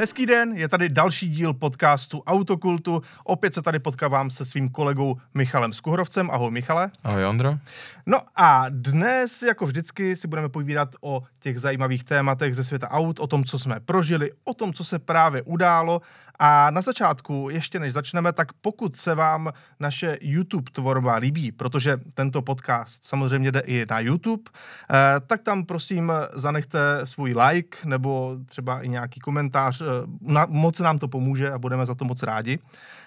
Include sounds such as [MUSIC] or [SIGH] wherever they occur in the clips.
Hezký den, je tady další díl podcastu Autokultu. Opět se tady potkávám se svým kolegou Michalem Skuhrovcem. Ahoj Michale. Ahoj Ondro. No a dnes, jako vždycky, si budeme povídat o těch zajímavých tématech ze světa aut, o tom, co jsme prožili, o tom, co se právě událo. A na začátku, ještě než začneme, tak pokud se vám naše YouTube tvorba líbí, protože tento podcast samozřejmě jde i na YouTube, eh, tak tam prosím zanechte svůj like nebo třeba i nějaký komentář. Eh, moc nám to pomůže a budeme za to moc rádi.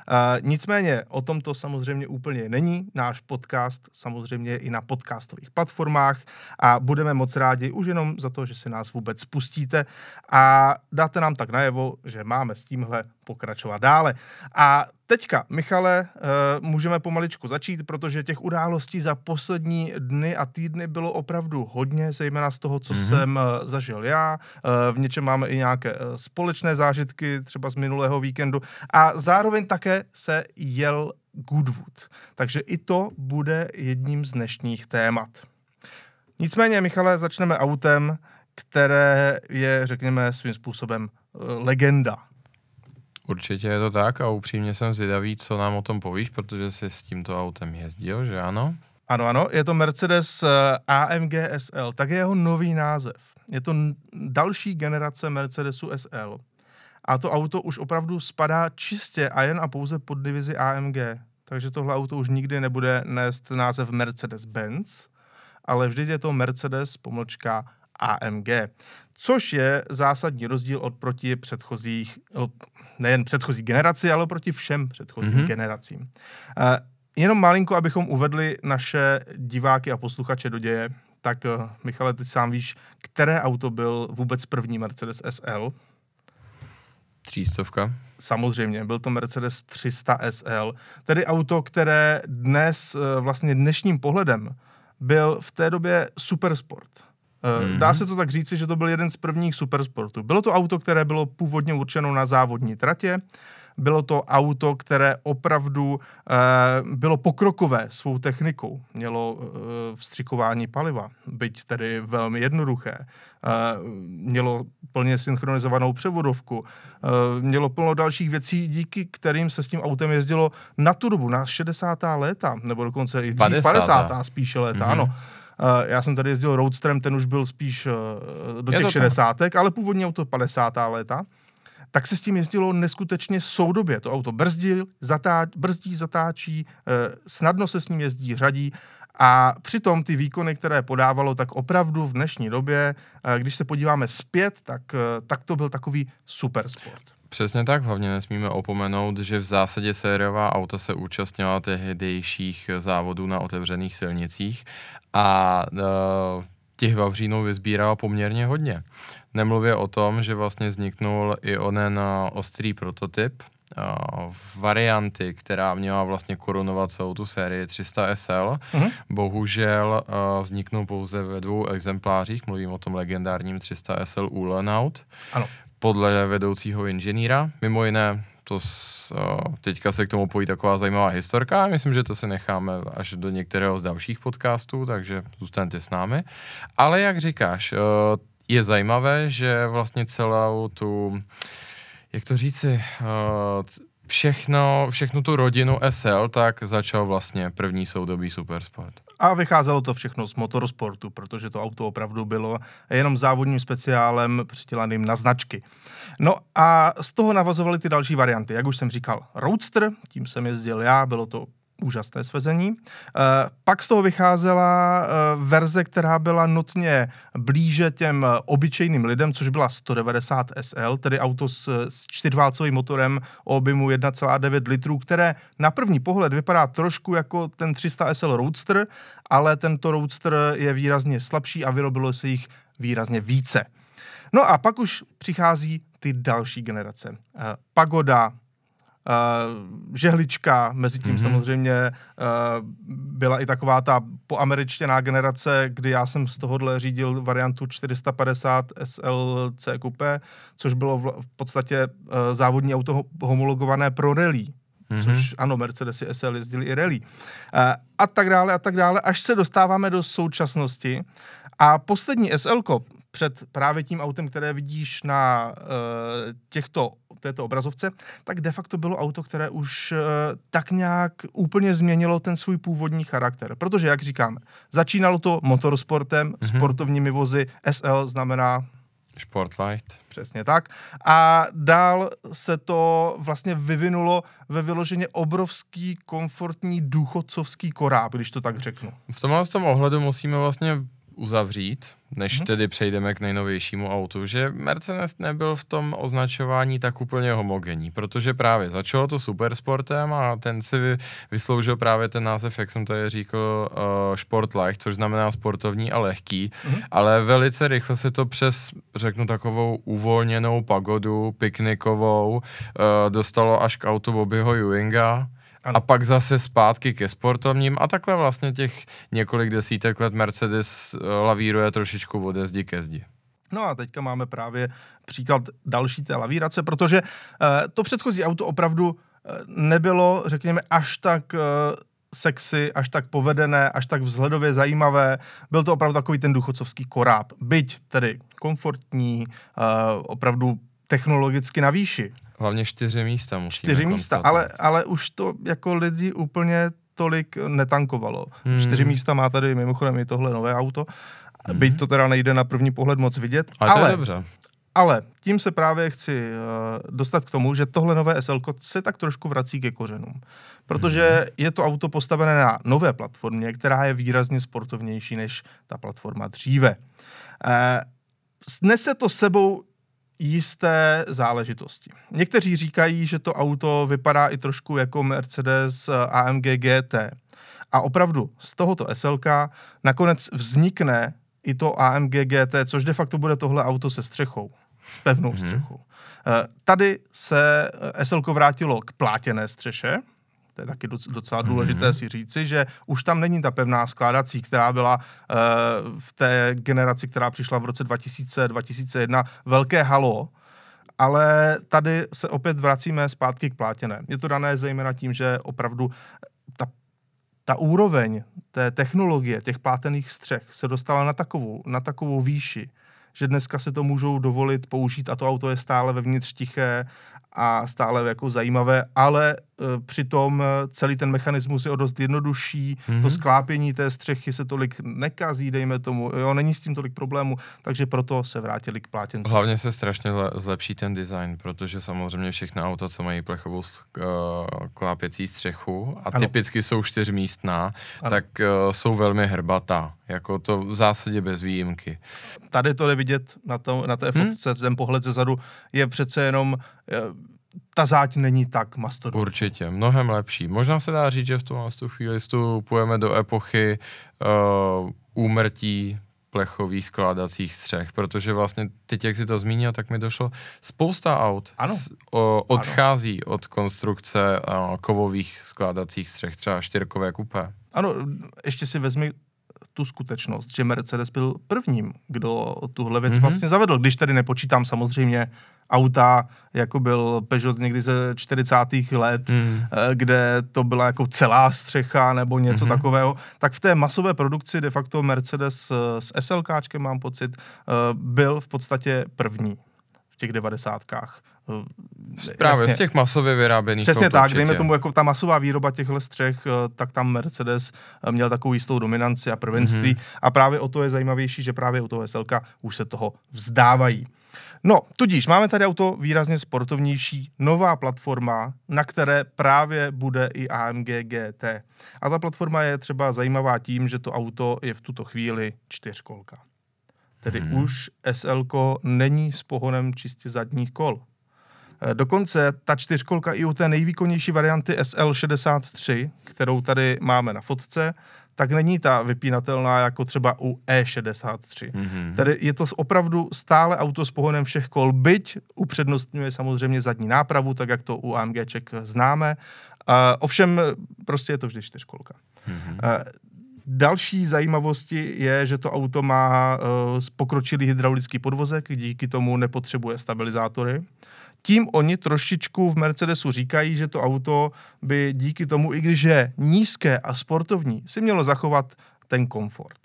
Uh, nicméně o tom to samozřejmě úplně není. Náš podcast samozřejmě i na podcastových platformách a budeme moc rádi už jenom za to, že si nás vůbec pustíte a dáte nám tak najevo, že máme s tímhle pokračovat dále. A teďka, Michale, eh, můžeme pomaličku začít, protože těch událostí za poslední dny a týdny bylo opravdu hodně, zejména z toho, co mm-hmm. jsem eh, zažil já. V něčem máme i nějaké společné zážitky, třeba z minulého víkendu. A zároveň také se jel Goodwood. Takže i to bude jedním z dnešních témat. Nicméně, Michale, začneme autem, které je, řekněme, svým způsobem legenda Určitě je to tak a upřímně jsem zvědavý, co nám o tom povíš, protože jsi s tímto autem jezdil, že ano? Ano, ano, je to Mercedes eh, AMG SL, tak je jeho nový název. Je to další generace Mercedesu SL. A to auto už opravdu spadá čistě a jen a pouze pod divizi AMG. Takže tohle auto už nikdy nebude nést název Mercedes-Benz, ale vždy je to Mercedes pomlčka AMG což je zásadní rozdíl od proti předchozích, nejen předchozí generaci, ale proti všem předchozím mm-hmm. generacím. Uh, jenom malinko, abychom uvedli naše diváky a posluchače do děje, tak uh, Michale, ty sám víš, které auto byl vůbec první Mercedes SL? Třístovka. Samozřejmě, byl to Mercedes 300 SL, tedy auto, které dnes, uh, vlastně dnešním pohledem, byl v té době supersport Mm-hmm. Dá se to tak říci, že to byl jeden z prvních supersportů. Bylo to auto, které bylo původně určeno na závodní tratě, bylo to auto, které opravdu e, bylo pokrokové svou technikou. Mělo e, vstřikování paliva, byť tedy velmi jednoduché. E, mělo plně synchronizovanou převodovku. E, mělo plno dalších věcí, díky kterým se s tím autem jezdilo na tu dobu, na 60. léta, nebo dokonce i dřív 50. 50. spíše léta, mm-hmm. ano já jsem tady jezdil Roadsterem, ten už byl spíš uh, do těch 60. ale původně auto 50. léta. Tak se s tím jezdilo neskutečně soudobě. To auto brzdí, zatá, brzdí, zatáčí, uh, snadno se s ním jezdí, řadí a přitom ty výkony, které podávalo, tak opravdu v dnešní době, když se podíváme zpět, tak, tak to byl takový super sport. Přesně tak, hlavně nesmíme opomenout, že v zásadě sériová auta se účastnila tehdejších závodů na otevřených silnicích a uh, těch Vavřínů vyzbírala poměrně hodně. Nemluvě o tom, že vlastně vzniknul i onen uh, ostrý prototyp, uh, varianty, která měla vlastně korunovat celou tu sérii 300 SL. Uh-huh. Bohužel uh, vzniknul pouze ve dvou exemplářích, mluvím o tom legendárním 300 SL Ulanaut. Ano podle vedoucího inženýra. Mimo jiné, to s, uh, teďka se k tomu pojí taková zajímavá historka. Myslím, že to se necháme až do některého z dalších podcastů, takže zůstaňte s námi. Ale jak říkáš, uh, je zajímavé, že vlastně celou tu, jak to říci, uh, všechno, všechnu tu rodinu SL, tak začal vlastně první soudobý supersport. A vycházelo to všechno z motorsportu, protože to auto opravdu bylo jenom závodním speciálem přitělaným na značky. No a z toho navazovaly ty další varianty. Jak už jsem říkal, Roadster, tím jsem jezdil já, bylo to úžasné svezení. Eh, pak z toho vycházela eh, verze, která byla nutně blíže těm obyčejným lidem, což byla 190 SL, tedy auto s, s čtyřválcovým motorem o objemu 1,9 litrů, které na první pohled vypadá trošku jako ten 300 SL Roadster, ale tento Roadster je výrazně slabší a vyrobilo se jich výrazně více. No a pak už přichází ty další generace. Eh, Pagoda, Uh, žehlička, mezi tím mm-hmm. samozřejmě uh, byla i taková ta poameričtěná generace, kdy já jsem z tohohle řídil variantu 450 SLC Coupe, což bylo v, v podstatě uh, závodní auto homologované pro rally. Mm-hmm. Což ano, Mercedesy SL jezdili i rally. Uh, a tak dále, a tak dále, až se dostáváme do současnosti. A poslední SL, před právě tím autem, které vidíš na uh, těchto, této obrazovce, tak de facto bylo auto, které už uh, tak nějak úplně změnilo ten svůj původní charakter. Protože, jak říkáme, začínalo to motorsportem, mm-hmm. sportovními vozy, SL znamená Sportlight. Přesně tak. A dál se to vlastně vyvinulo ve vyloženě obrovský, komfortní, důchodcovský koráb, když to tak řeknu. V tomhle tom ohledu musíme vlastně uzavřít, než hmm. tedy přejdeme k nejnovějšímu autu, že Mercedes nebyl v tom označování tak úplně homogenní, protože právě začalo to supersportem a ten si vysloužil právě ten název, jak jsem tady říkal, uh, Sportlight, což znamená sportovní a lehký, hmm. ale velice rychle se to přes, řeknu, takovou uvolněnou pagodu, piknikovou, uh, dostalo až k autu Bobbyho Ewinga, ano. A pak zase zpátky ke sportovním a takhle vlastně těch několik desítek let Mercedes eh, lavíruje trošičku od zdi ke zdi. No a teďka máme právě příklad další té lavírace, protože uh, to předchozí auto opravdu uh, nebylo, řekněme, až tak sexy, až tak povedené, až tak vzhledově zajímavé. Byl to opravdu takový ten duchocovský koráb. Byť tedy komfortní, opravdu technologicky na výši. Hlavně čtyři místa musíme Čtyři místa, ale, ale už to jako lidi úplně tolik netankovalo. Hmm. Čtyři místa má tady mimochodem i tohle nové auto. Hmm. Byť to teda nejde na první pohled moc vidět. Ale, ale to je dobře. Ale tím se právě chci uh, dostat k tomu, že tohle nové SL se tak trošku vrací ke kořenům. Protože hmm. je to auto postavené na nové platformě, která je výrazně sportovnější než ta platforma dříve. Uh, snese to sebou jisté záležitosti. Někteří říkají, že to auto vypadá i trošku jako Mercedes AMG GT. A opravdu z tohoto SLK nakonec vznikne i to AMG GT, což de facto bude tohle auto se střechou, s pevnou mm-hmm. střechou. Eh, tady se SLK vrátilo k plátěné střeše, to je taky docela důležité mm-hmm. si říci, že už tam není ta pevná skládací, která byla uh, v té generaci, která přišla v roce 2000-2001, velké halo, ale tady se opět vracíme zpátky k plátěné. Je to dané zejména tím, že opravdu ta, ta úroveň té technologie, těch plátených střech se dostala na takovou, na takovou výši, že dneska se to můžou dovolit použít a to auto je stále vevnitř tiché a stále jako zajímavé, ale e, přitom e, celý ten mechanismus je o dost jednodušší, mm-hmm. to mhm. sklápění té střechy se tolik nekazí, dejme tomu, jo, není s tím tolik problémů, takže proto se vrátili k plátěnci. Hlavně se strašně zlepší ten design, protože samozřejmě všechny auta, co mají plechovou uh, klápěcí střechu a ano. typicky jsou čtyřmístná, ano. tak uh, jsou velmi hrbatá, jako to v zásadě bez výjimky. Tady to jde vidět na, to, na té hmm? fotce, hmm? ten pohled ze zadu je přece jenom ta záť není tak mastodontická. Určitě, mnohem lepší. Možná se dá říct, že v tom tu chvíli vstupujeme do epochy uh, úmrtí plechových skládacích střech, protože vlastně teď, jak si to zmínil, tak mi došlo spousta aut ano. S, o, odchází ano. od konstrukce uh, kovových skládacích střech, třeba čtyřkové kupé. Ano, ještě si vezmi tu skutečnost, že Mercedes byl prvním, kdo tuhle věc mm-hmm. vlastně zavedl, když tady nepočítám samozřejmě auta, jako byl Peugeot někdy ze 40. let, mm. kde to byla jako celá střecha nebo něco mm-hmm. takového, tak v té masové produkci de facto Mercedes s SLKčkem, mám pocit, eh, byl v podstatě první těch devadesátkách. Eh, Právě Jasně. z těch masově vyráběných Přesně tak, určitě. dejme tomu, jako ta masová výroba těchto střech, tak tam Mercedes měl takovou jistou dominanci a prvenství mm-hmm. a právě o to je zajímavější, že právě u toho SLK už se toho vzdávají. No, tudíž máme tady auto výrazně sportovnější, nová platforma, na které právě bude i AMG GT. A ta platforma je třeba zajímavá tím, že to auto je v tuto chvíli čtyřkolka. Tedy hmm. už SL není s pohonem čistě zadních kol. E, dokonce ta čtyřkolka i u té nejvýkonnější varianty SL63, kterou tady máme na fotce, tak není ta vypínatelná jako třeba u E63. Mm-hmm. Tady je to opravdu stále auto s pohonem všech kol, byť upřednostňuje samozřejmě zadní nápravu, tak jak to u AMGček známe. Uh, ovšem prostě je to vždy čtyřkolka. Mm-hmm. Uh, Další zajímavosti je, že to auto má uh, pokročilý hydraulický podvozek, díky tomu nepotřebuje stabilizátory tím oni trošičku v Mercedesu říkají, že to auto by díky tomu, i když je nízké a sportovní, si mělo zachovat ten komfort.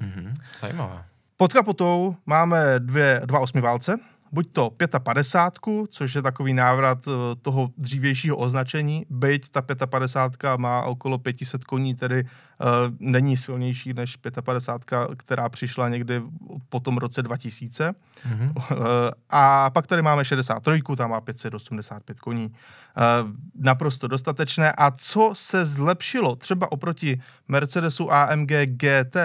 Mm-hmm. Zajímavé. Pod kapotou máme dvě, dva osmiválce, buď to 55, což je takový návrat eh, toho dřívějšího označení, byť ta 55 má okolo 500 koní, tedy uh, není silnější než 55, která přišla někdy po tom roce 2000. Mm-hmm. Uh, a pak tady máme 63, tam má 585 koní. Uh, naprosto dostatečné. A co se zlepšilo třeba oproti Mercedesu AMG GT,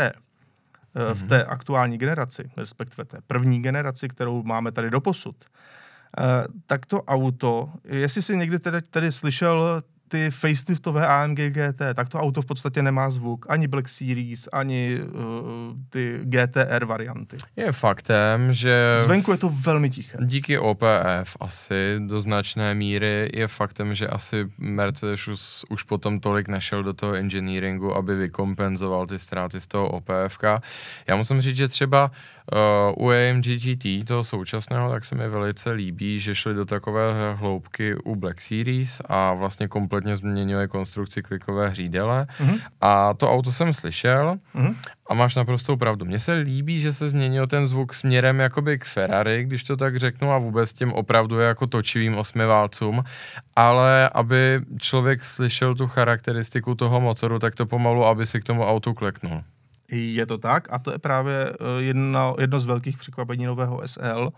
mm-hmm. v té aktuální generaci, respektive té první generaci, kterou máme tady doposud, eh, tak to auto, jestli jsi někdy tedy, tedy slyšel ty faceliftové AMG GT, tak to auto v podstatě nemá zvuk. Ani Black Series, ani uh, ty GTR varianty. Je faktem, že... Zvenku je to velmi tiché. Díky OPF asi do značné míry je faktem, že asi Mercedes už, už potom tolik nešel do toho engineeringu, aby vykompenzoval ty ztráty z toho OPFK. Já musím říct, že třeba uh, u AMG GT, toho současného, tak se mi velice líbí, že šli do takové hloubky u Black Series a vlastně kompletně změnili konstrukci klikové hřídele. Mm-hmm. A to auto jsem slyšel mm-hmm. a máš naprostou pravdu. Mně se líbí, že se změnil ten zvuk směrem jakoby k Ferrari, když to tak řeknu, a vůbec tím opravdu jako točivým osmiválcům, ale aby člověk slyšel tu charakteristiku toho motoru, tak to pomalu, aby si k tomu autu kleknul. Je to tak? A to je právě eh, jedno, jedno z velkých překvapení nového SL,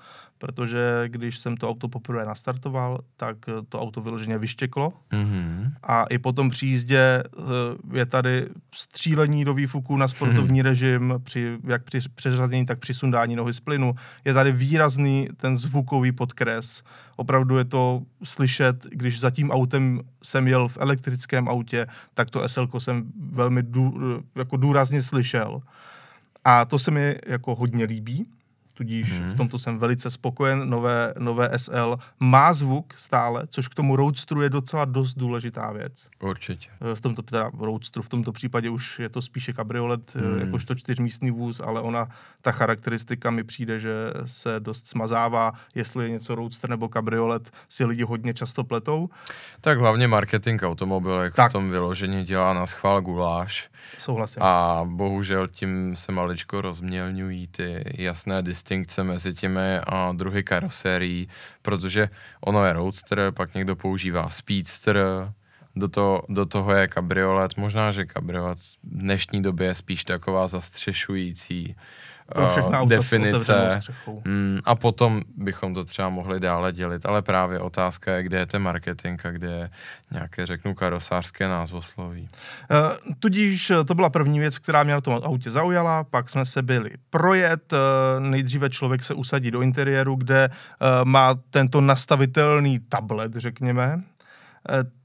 protože když jsem to auto poprvé nastartoval, tak eh, to auto vyloženě vyštěklo mm-hmm. a i po tom příjízdě eh, je tady střílení do výfuku na sportovní mm-hmm. režim, při, jak při přeřazení, tak při sundání nohy z plynu. Je tady výrazný ten zvukový podkres. Opravdu je to slyšet, když za tím autem jsem jel v elektrickém autě, tak to SL jsem velmi dů, jako důrazně slyšel. A to se mi jako hodně líbí tudíž hmm. v tomto jsem velice spokojen. Nové, nové SL má zvuk stále, což k tomu Roadstru je docela dost důležitá věc. Určitě. V tomto teda Roadstru, v tomto případě už je to spíše kabriolet, hmm. jakožto čtyřmístný vůz, ale ona, ta charakteristika mi přijde, že se dost smazává, jestli je něco Roadster nebo kabriolet, si lidi hodně často pletou. Tak hlavně marketing automobilek tak. v tom vyložení dělá na schvál guláš. Souhlasím. A bohužel tím se maličko rozmělňují ty jasné distinkce mezi těmi a druhy karosérií, protože ono je roadster, pak někdo používá speedster, do, to, do toho je kabriolet. Možná, že kabriolet v dnešní době je spíš taková zastřešující pro všechna uh, definice. Mm, a potom bychom to třeba mohli dále dělit, ale právě otázka je, kde je ten marketing a kde je nějaké, řeknu, karosářské názvosloví. Uh, tudíž eh, to byla první věc, která mě na tom autě zaujala, pak jsme se byli projet, uh, nejdříve člověk se usadí do interiéru, kde uh, má tento nastavitelný tablet, řekněme,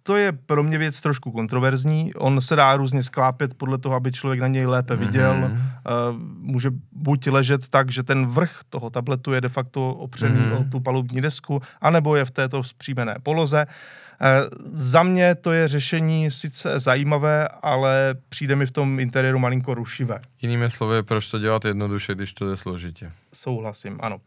to je pro mě věc trošku kontroverzní. On se dá různě sklápět podle toho, aby člověk na něj lépe viděl. Mm-hmm. Může buď ležet tak, že ten vrch toho tabletu je de facto opřený mm-hmm. o tu palubní desku, anebo je v této vzpřímené poloze. Uh, za mě to je řešení sice zajímavé, ale přijde mi v tom interiéru malinko rušivé. Jinými slovy, proč to dělat jednoduše, když to jde složitě? Souhlasím, ano.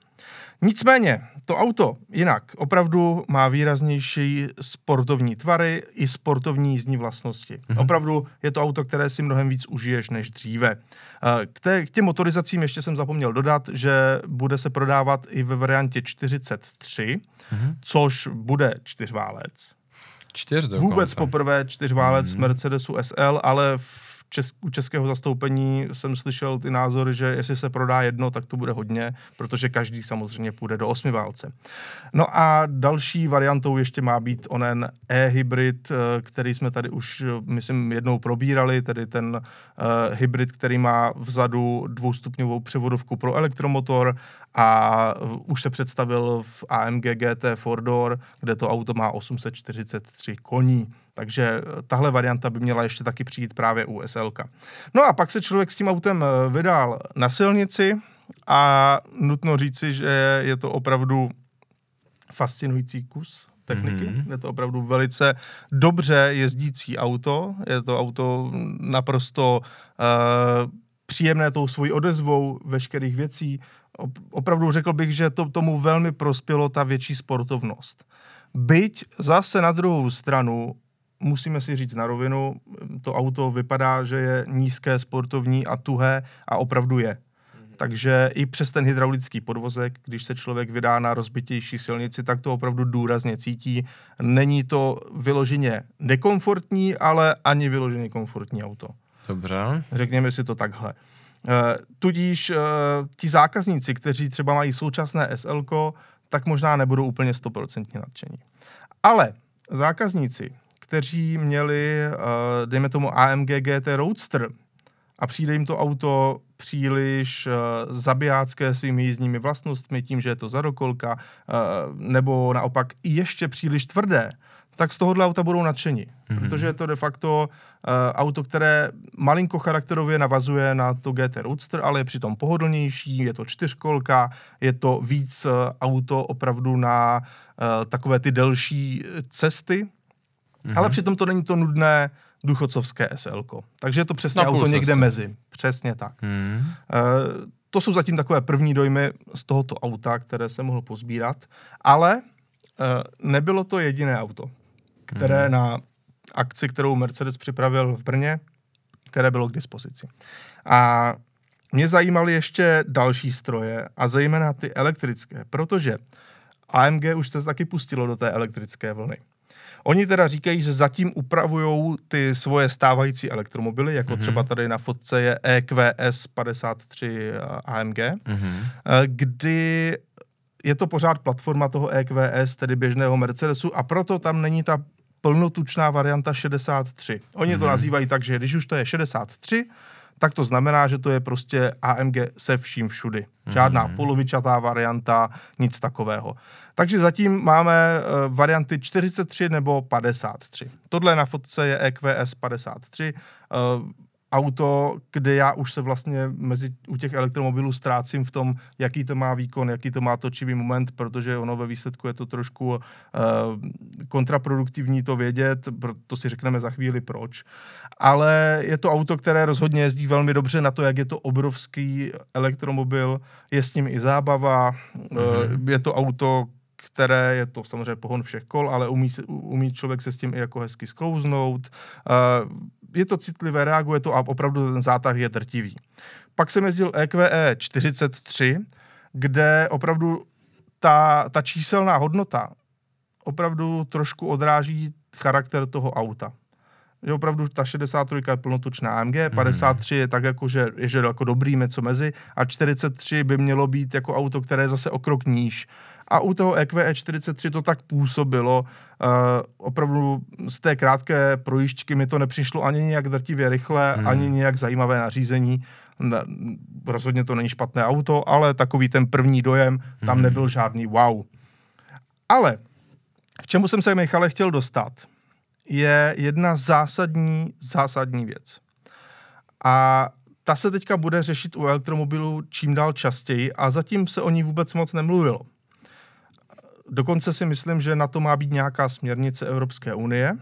Nicméně, to auto jinak opravdu má výraznější sportovní tvary i sportovní jízdní vlastnosti. Mm-hmm. Opravdu je to auto, které si mnohem víc užiješ než dříve. Eh, k, té, k těm motorizacím ještě jsem zapomněl dodat, že bude se prodávat i ve variantě 43, mm-hmm. což bude čtyřválec. Čtyř dokonce. Vůbec poprvé čtyřválec mm-hmm. Mercedesu SL, ale v u českého zastoupení jsem slyšel ty názory, že jestli se prodá jedno, tak to bude hodně, protože každý samozřejmě půjde do osmi válce. No a další variantou ještě má být onen e-hybrid, eh, který jsme tady už, myslím, jednou probírali, tedy ten uh, hybrid, který má vzadu dvoustupňovou převodovku pro elektromotor a už se představil v AMG GT Four Door, kde to auto má 843 koní. Takže eh, tahle varianta by měla ještě taky přijít právě u SL. No a pak se člověk s tím autem eh, vydal na silnici a nutno říci, že je to opravdu fascinující kus techniky. Mm-hmm. Je to opravdu velice dobře jezdící auto. Je to auto naprosto uh, příjemné tou svojí odezvou veškerých věcí. Opravdu řekl bych, že to tomu velmi prospělo ta větší sportovnost. Byť zase na druhou stranu musíme si říct na rovinu, to auto vypadá, že je nízké, sportovní a tuhé a opravdu je. takže i přes ten hydraulický podvozek, když se člověk vydá na rozbitější silnici, tak to opravdu důrazně cítí. Není to vyloženě nekomfortní, ale ani vyloženě komfortní auto. Dobře. Řekněme si to takhle. Eh, tudíž eh, ti zákazníci, kteří třeba mají současné SL, tak možná nebudou úplně 100% nadšení. Ale zákazníci, kteří měli, eh, dejme tomu AMG GT Roadster a přijde jim to auto příliš zabijácké svými jízdními vlastnostmi, tím, že je to zadokolka, nebo naopak ještě příliš tvrdé, tak z tohohle auta budou nadšení. Mm-hmm. Protože je to de facto uh, auto, které malinko charakterově navazuje na to GT Roadster, ale je přitom pohodlnější, je to čtyřkolka, je to víc uh, auto opravdu na uh, takové ty delší cesty, mm-hmm. ale přitom to není to nudné duchocovské SL. Takže je to přesně auto někde cesty. mezi. Přesně tak. Mm-hmm. Uh, to jsou zatím takové první dojmy z tohoto auta, které jsem mohl pozbírat, ale nebylo to jediné auto které mm. na akci, kterou Mercedes připravil v Brně, které bylo k dispozici. A mě zajímaly ještě další stroje a zejména ty elektrické, protože AMG už se taky pustilo do té elektrické vlny. Oni teda říkají, že zatím upravují ty svoje stávající elektromobily, jako mm-hmm. třeba tady na fotce je EQS 53 AMG, mm-hmm. kdy je to pořád platforma toho EQS, tedy běžného Mercedesu, a proto tam není ta plnotučná varianta 63. Oni mm-hmm. to mhm. nazývají tak, že když už to je 63, tak to znamená, že to je prostě AMG se vším všudy. Žádná mm-hmm. polovičatá varianta, nic takového. Takže zatím máme uh, varianty 43 nebo 53. Tohle na fotce je EQS 53. Uh, auto, kde já už se vlastně mezi u těch elektromobilů ztrácím v tom, jaký to má výkon, jaký to má točivý moment, protože ono ve výsledku je to trošku uh, kontraproduktivní to vědět, to si řekneme za chvíli proč. Ale je to auto, které rozhodně jezdí velmi dobře na to, jak je to obrovský elektromobil, je s ním i zábava, mm-hmm. uh, je to auto, které je to samozřejmě pohon všech kol, ale umí, umí člověk se s tím i jako hezky sklouznout. Uh, je to citlivé, reaguje to a opravdu ten zátah je drtivý. Pak jsem jezdil EQE 43, kde opravdu ta, ta číselná hodnota opravdu trošku odráží charakter toho auta. Že opravdu ta 63 je plnotučná AMG, 53 je tak jako, že je že jako dobrý něco mezi a 43 by mělo být jako auto, které je zase o krok níž. A u toho EQE 43 to tak působilo. Uh, opravdu z té krátké projížďky mi to nepřišlo ani nějak drtivě rychle, hmm. ani nějak zajímavé nařízení. Ne, rozhodně to není špatné auto, ale takový ten první dojem, tam hmm. nebyl žádný wow. Ale k čemu jsem se, Michale, chtěl dostat, je jedna zásadní, zásadní věc. A ta se teďka bude řešit u elektromobilů čím dál častěji a zatím se o ní vůbec moc nemluvilo. Dokonce si myslím, že na to má být nějaká směrnice Evropské unie,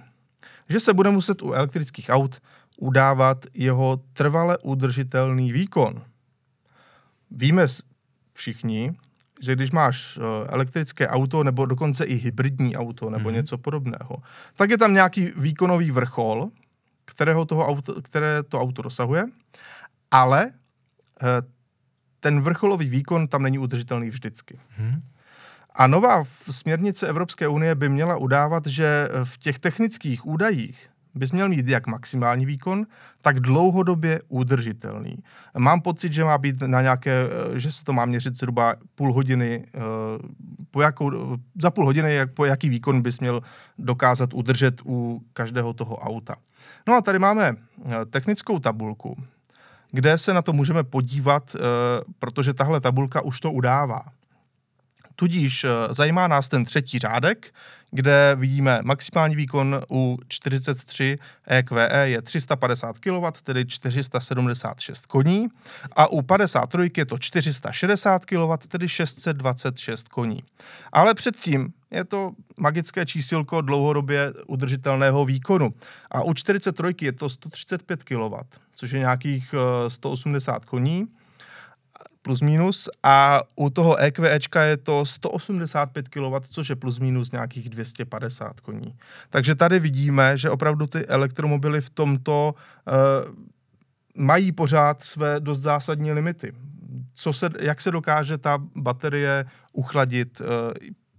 že se bude muset u elektrických aut udávat jeho trvale udržitelný výkon. Víme všichni, že když máš eh, elektrické auto nebo dokonce i hybridní auto nebo mm-hmm. něco podobného, tak je tam nějaký výkonový vrchol, kterého toho auto, které to auto dosahuje, ale eh, ten vrcholový výkon tam není udržitelný vždycky. Mm-hmm. A nová směrnice Evropské unie by měla udávat, že v těch technických údajích bys měl mít jak maximální výkon, tak dlouhodobě udržitelný. Mám pocit, že má být na nějaké, že se to má měřit zhruba půl hodiny, eh, po jakou, za půl hodiny, jak, po jaký výkon bys měl dokázat udržet u každého toho auta. No a tady máme eh, technickou tabulku, kde se na to můžeme podívat, eh, protože tahle tabulka už to udává. Tudíž eh, zajímá nás ten třetí řádek, kde vidíme maximální výkon u 43 EQE je 350 kW, tedy 476 koní, a u 53 je to 460 kW, tedy 626 koní. Ale předtím je to magické čísilko dlouhodobě udržitelného výkonu. A u 43 je to 135 kW, což je nějakých 180 eh, koní plus minus a u toho EQEčka je to 185 kW, což je plus minus nějakých 250 koní. Takže tady vidíme, že opravdu ty elektromobily v tomto uh, mají pořád své dost zásadní limity. co se, jak se dokáže ta baterie uchladit.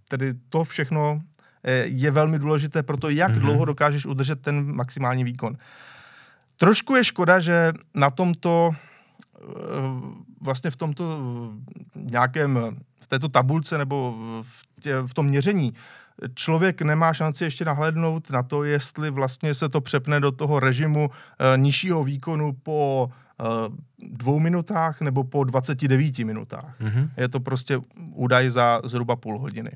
Tedy to všechno je velmi důležité pro to, jak mm-hmm. dlouho dokážeš udržet ten maximální výkon. Trošku je škoda, že na tomto vlastně v tomto nějakém, v této tabulce nebo v, tě, v tom měření člověk nemá šanci ještě nahlédnout na to, jestli vlastně se to přepne do toho režimu e, nižšího výkonu po e, dvou minutách nebo po 29 minutách. Mm-hmm. Je to prostě údaj za zhruba půl hodiny.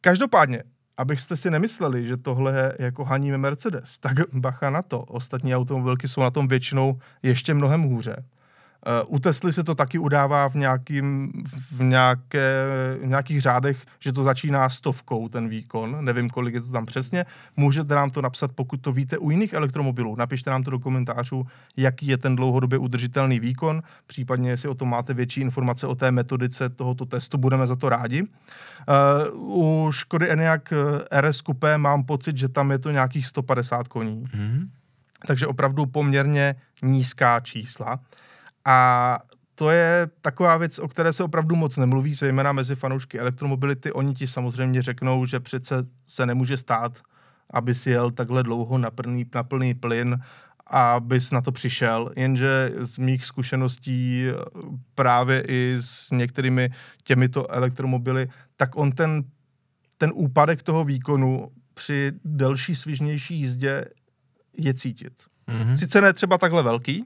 Každopádně, abyste si nemysleli, že tohle jako haníme Mercedes, tak bacha na to. Ostatní automobilky jsou na tom většinou ještě mnohem hůře. Eh, u Tesly se to taky udává v, nějakým, v, nějaké, v nějakých řádech, že to začíná stovkou ten výkon. Nevím, kolik je to tam přesně. Můžete nám to napsat, pokud to víte u jiných elektromobilů. Napište nám to do komentářů, jaký je ten dlouhodobě udržitelný výkon. Případně, jestli o tom máte větší informace o té metodice tohoto testu, budeme za to rádi. Uh, u Škody Enyaq eh, RS Coupé mám pocit, že tam je to nějakých 150 koní. Mm-hmm. Takže opravdu poměrně nízká čísla. A to je taková věc, o které se opravdu moc nemluví, zejména mezi fanoušky elektromobility. Oni ti samozřejmě řeknou, že přece se nemůže stát, aby si jel takhle dlouho na plný, na plný plyn, abys na to přišel. Jenže z mých zkušeností právě i s některými těmito elektromobily, tak on ten, ten úpadek toho výkonu při delší, svižnější jízdě je cítit. Mm-hmm. Sice ne třeba takhle velký,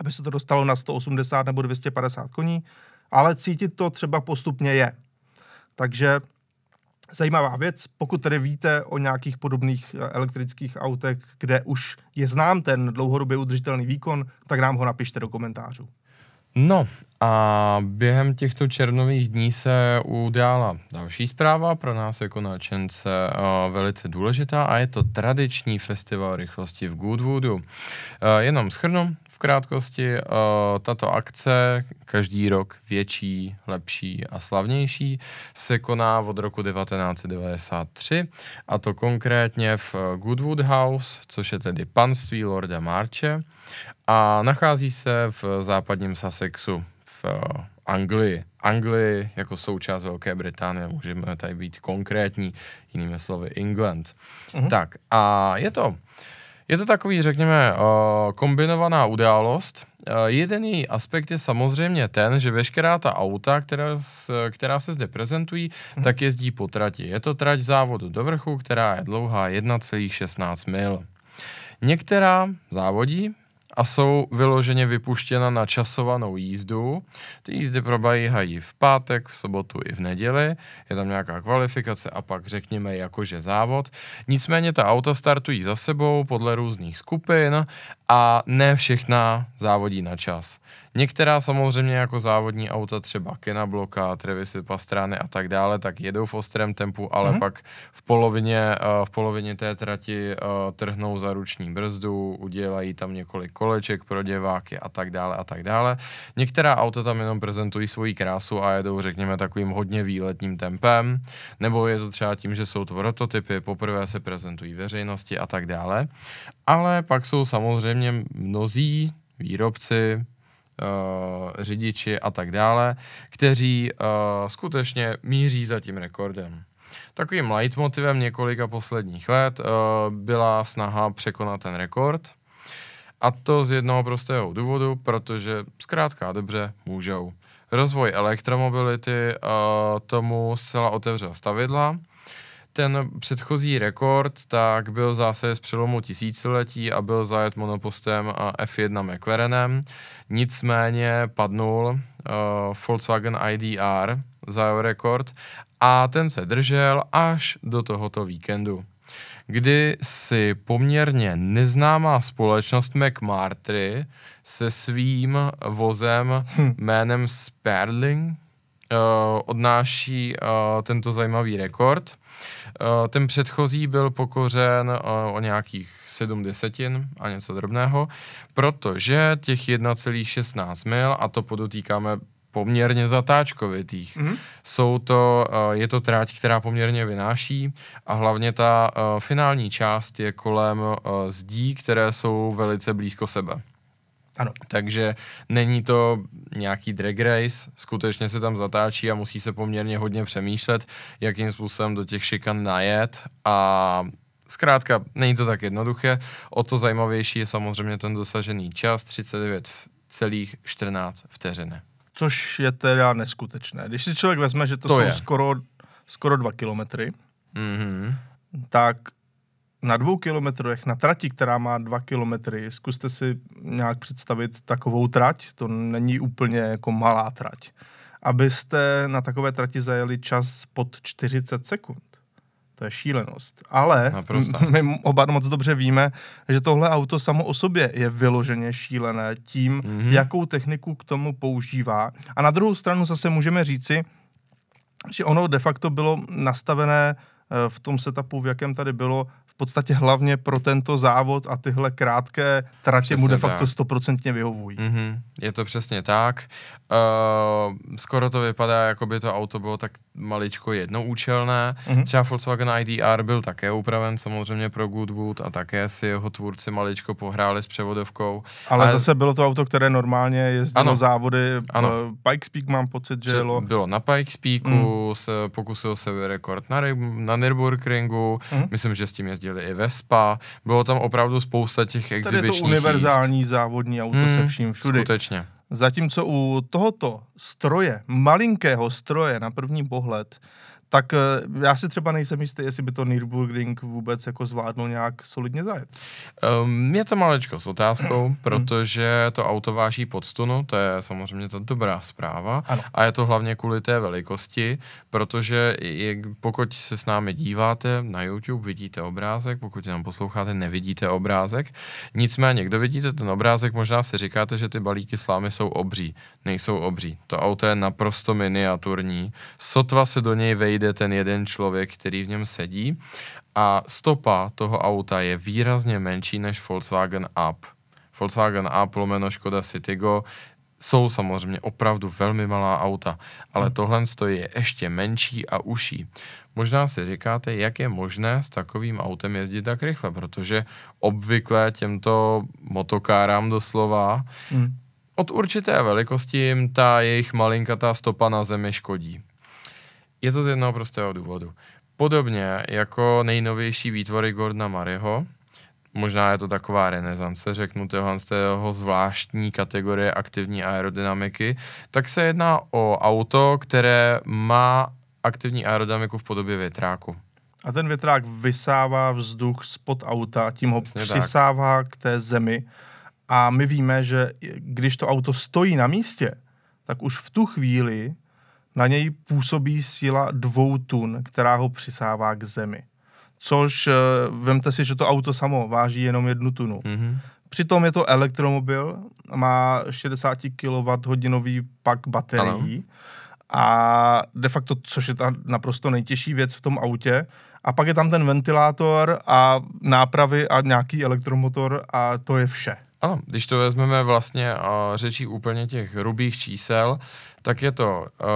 aby se to dostalo na 180 nebo 250 koní, ale cítit to třeba postupně je. Takže zajímavá věc, pokud tedy víte o nějakých podobných eh, elektrických autech, kde už je znám ten dlouhodobě udržitelný výkon, tak nám ho napište do komentářů. No a během těchto červnových dní se udála další zpráva, pro nás jako náčence uh, velice důležitá a je to tradiční festival rychlosti v Goodwoodu. Uh, jenom schrnu, krátkosti, uh, tato akce, každý rok větší, lepší a slavnější, se koná od roku 1993 a to konkrétně v Goodwood House, což je tedy panství Lorda Marche a nachází se v západním Sussexu v uh, Anglii. Anglii jako součást Velké Británie, můžeme tady být konkrétní, jinými slovy England. Uh-huh. Tak a je to je to takový, řekněme, kombinovaná událost. Jeden její aspekt je samozřejmě ten, že veškerá ta auta, která, která se zde prezentují, hmm. tak jezdí po trati. Je to trať závodu do vrchu, která je dlouhá 1,16 mil. Některá závodí, a jsou vyloženě vypuštěna na časovanou jízdu. Ty jízdy probíhají v pátek, v sobotu i v neděli, je tam nějaká kvalifikace a pak řekněme jakože závod. Nicméně ta auta startují za sebou podle různých skupin a ne všechna závodí na čas. Některá samozřejmě jako závodní auta, třeba Kena Bloka, Trevisy Pastrány a tak dále, tak jedou v ostrém tempu, ale mm-hmm. pak v polovině, uh, v polovině té trati uh, trhnou za ruční brzdu, udělají tam několik koleček pro děváky a tak dále a tak dále. Některá auta tam jenom prezentují svoji krásu a jedou, řekněme, takovým hodně výletním tempem, nebo je to třeba tím, že jsou to prototypy, poprvé se prezentují veřejnosti a tak dále. Ale pak jsou samozřejmě mnozí výrobci, uh, řidiči a tak dále, kteří uh, skutečně míří za tím rekordem. Takovým leitmotivem několika posledních let uh, byla snaha překonat ten rekord. A to z jednoho prostého důvodu, protože zkrátka dobře můžou. Rozvoj elektromobility uh, tomu zcela otevřel stavidla ten předchozí rekord tak byl zase z přelomu tisíciletí a byl zajet monopostem F1 McLarenem. Nicméně padnul uh, Volkswagen IDR za rekord a ten se držel až do tohoto víkendu kdy si poměrně neznámá společnost McMartry se svým vozem hm. jménem Sperling uh, odnáší uh, tento zajímavý rekord. Eh, ten předchozí byl pokořen eh, o nějakých 7 desetin a něco drobného, protože těch 1,16 mil, a to podotýkáme poměrně zatáčkovitých. Mm-hmm. Jsou to, eh, je to tráť, která poměrně vynáší a hlavně ta finální část je kolem zdí, které jsou velice blízko sebe. Ano. Takže není to nějaký drag race, skutečně se tam zatáčí a musí se poměrně hodně přemýšlet, jakým způsobem do těch šikan najet a zkrátka není to tak jednoduché. O to zajímavější je samozřejmě ten dosažený čas 39,14 vteřiny. Což je teda neskutečné. Když si člověk vezme, že to, To jsou je. skoro, skoro dva kilometry, Mhm. tak na dvou kilometrech, na trati, která má dva kilometry, zkuste si nějak představit takovou trať, to není úplně jako malá trať. Abyste na takové trati zajeli čas pod 40 sekund. To je šílenost. Ale Naprosto. [LAUGHS] my oba moc dobře víme, že tohle auto samo o sobě je vyloženě šílené tím, Mhm. mm-hmm. jakou techniku k tomu používá. A na druhou stranu zase můžeme říci, že ono de facto bylo nastavené eh, v tom setupu, v jakém tady bylo, podstatě hlavně pro tento závod a tyhle krátké tratě mu Přesně de facto stoprocentně vyhovují. Mhm, je to přesně tak. Uh, skoro to vypadá, jako by to auto bylo tak maličko jednoúčelné. Mhm. Třeba Volkswagen IDR byl také upraven samozřejmě pro Goodwood a také si jeho tvůrci maličko pohráli s převodovkou. Ale, Ale- zase bylo to auto, které normálně jezdilo Ano. závody. Ano. eh, Pikes Peak mám pocit, že jelo. bylo na Pikes Peaku, mm. se, pokusil se rekord na, na Nürburgringu, mm. myslím, že s tím jezdili i Vespa. Bylo tam opravdu spousta těch Tady je to exibičních univerzální závodní auto jízd. se vším všudy. Skutečně. Zatímco u tohoto stroje, malinkého stroje na první pohled, tak eh, já si třeba nejsem jistý, jestli by to Nürburgring vůbec jako zvládnul nějak solidně zajet. Um, je to malečko s otázkou, protože to auto váží pod tunu, to je samozřejmě to dobrá zpráva. Ano. A je to hlavně kvůli té velikosti, protože je, pokud se s námi díváte na YouTube, vidíte obrázek, pokud nám posloucháte, nevidíte obrázek. Nicméně, kdo vidíte ten obrázek, možná si říkáte, že ty balíky slámy jsou obří. Nejsou obří. To auto je naprosto miniaturní. Sotva se do něj vejde ten jeden člověk, který v něm sedí. A stopa toho auta je výrazně menší než Volkswagen Up. Volkswagen Up lomeno Škoda Citigo jsou samozřejmě opravdu velmi malá auta, ale tohle je ještě menší a uší. Možná si říkáte, jak je možné s takovým autem jezdit tak rychle, protože obvykle těmto motokárám doslova Hmm. od určité velikosti jim ta jejich malinkatá stopa na zemi škodí. Je to z jednoho prostého důvodu. Podobně jako nejnovější výtvory Gordona Maryho, možná je to taková renesance, řeknu tohle z zvláštní kategorie aktivní aerodynamiky, tak se jedná o auto, které má aktivní aerodynamiku v podobě větráku. A ten větrák vysává vzduch spod auta, tím ho Přesně tak. přisává k té zemi. A my víme, že když to auto stojí na místě, tak už v tu chvíli na něj působí síla dvou tun, která ho přisává k zemi. Což, eh, vemte si, že to auto samo váží jenom jednu tunu. Mhm. Přitom je to elektromobil, má 60 kWh pak baterií a de facto, což je ta naprosto nejtěžší věc v tom autě. A pak je tam ten ventilátor a nápravy a nějaký elektromotor a to je vše. Ano, když to vezmeme vlastně a řečí úplně těch hrubých čísel, tak je to uh,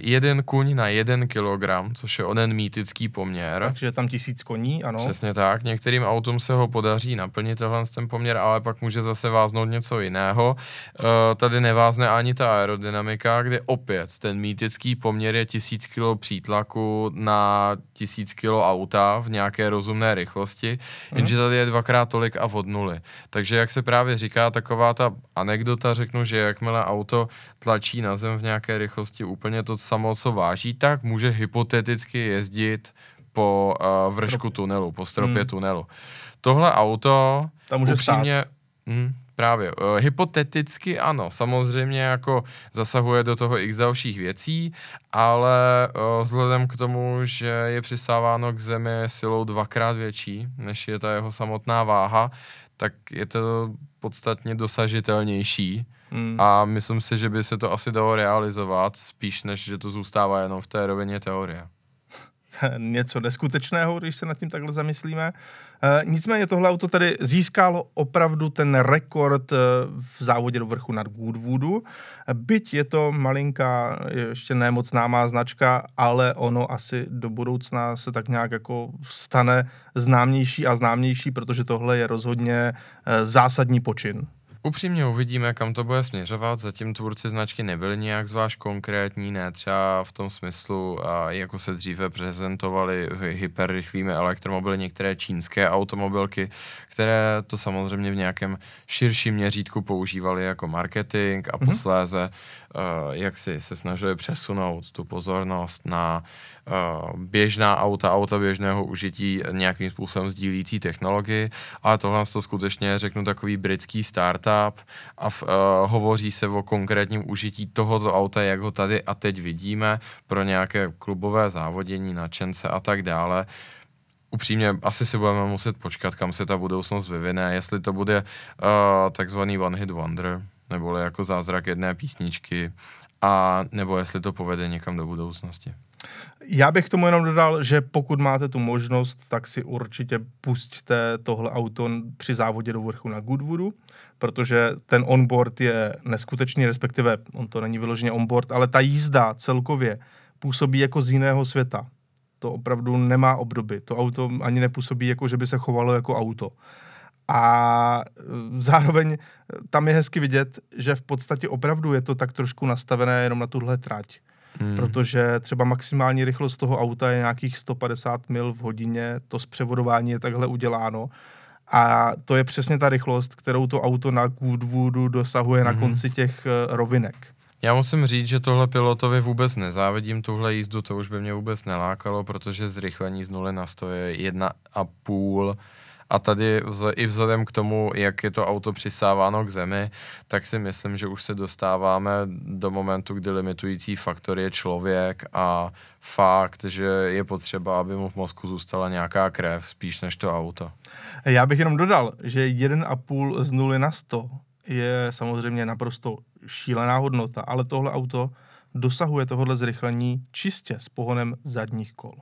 jeden kuň na jeden kilogram, což je onen mýtický poměr. Takže je tam tisíc koní, ano. Přesně tak. Některým autům se ho podaří naplnit tenhle ten poměr, ale pak může zase váznout něco jiného. Uh, tady nevázne ani ta aerodynamika, kde opět ten mýtický poměr je 1000 kg přítlaku na 1000 kg auta v nějaké rozumné rychlosti, jenže tady je dvakrát tolik a od nuly. Takže jak se právě říká, taková ta anekdota, řeknu, že jakmile auto tlačí na zem v nějaké rychlosti úplně to samo, co váží, tak může hypoteticky jezdit po uh, vršku tunelu, po stropě Hmm. tunelu. Tohle auto Tam může upřímně, hm, právě, uh, hypoteticky ano, samozřejmě jako zasahuje do toho x dalších věcí, ale uh, vzhledem k tomu, že je přisáváno k zemi silou dvakrát větší, než je ta jeho samotná váha, tak je to podstatně dosažitelnější Hmm. a myslím si, že by se to asi dalo realizovat, spíš než že to zůstává jenom v té rovině teorie. [LAUGHS] něco neskutečného, když se nad tím takhle zamyslíme. E, nicméně tohle auto tady získalo opravdu ten rekord e, v závodě do vrchu nad Goodwoodu. Byť je to malinká, ještě ne moc známá značka, ale ono asi do budoucna se tak nějak jako stane známější a známější, protože tohle je rozhodně e, zásadní počin. Upřímně uvidíme, kam to bude směřovat. Zatím tvůrci značky nebyli nějak zvlášť konkrétní, ne třeba v tom smyslu, a jako se dříve prezentovali hyperrychlými elektromobily některé čínské automobilky, které to samozřejmě v nějakém širším měřítku používali jako marketing a mm-hmm. posléze uh, jak si se snažili přesunout tu pozornost na uh, běžná auta, auta běžného užití nějakým způsobem sdílící technologii, ale tohle to skutečně řeknu takový britský startup a v, uh, hovoří se o konkrétním užití tohoto auta, jak ho tady a teď vidíme pro nějaké klubové závodění, nadšence a tak dále upřímně asi si budeme muset počkat, kam se ta budoucnost vyvine, jestli to bude uh, takzvaný one hit wonder, nebo jako zázrak jedné písničky, a nebo jestli to povede někam do budoucnosti. Já bych tomu jenom dodal, že pokud máte tu možnost, tak si určitě pusťte tohle auto při závodě do vrchu na Goodwoodu, protože ten onboard je neskutečný, respektive on to není vyloženě onboard, ale ta jízda celkově působí jako z jiného světa to opravdu nemá obdoby. To auto ani nepůsobí jako, že by se chovalo jako auto. A e, zároveň e, tam je hezky vidět, že v podstatě opravdu je to tak trošku nastavené jenom na tuhle trať. Hmm. Protože třeba maximální rychlost toho auta je nějakých 150 mil v hodině, to zpřevodování je takhle uděláno. A to je přesně ta rychlost, kterou to auto na Goodwoodu dosahuje hmm. na konci těch e, rovinek. Já musím říct, že tohle pilotovi vůbec nezávidím, tuhle jízdu, to už by mě vůbec nelákalo, protože zrychlení z 0 na 100 je jedna a tady vz, i vzhledem k tomu, jak je to auto přisáváno k zemi, tak si myslím, že už se dostáváme do momentu, kdy limitující faktor je člověk a fakt, že je potřeba, aby mu v mozku zůstala nějaká krev, spíš než to auto. Já bych jenom dodal, že 1,5 z 0 na 100 je samozřejmě naprosto šílená hodnota, ale tohle auto dosahuje tohohle zrychlení čistě s pohonem zadních kol.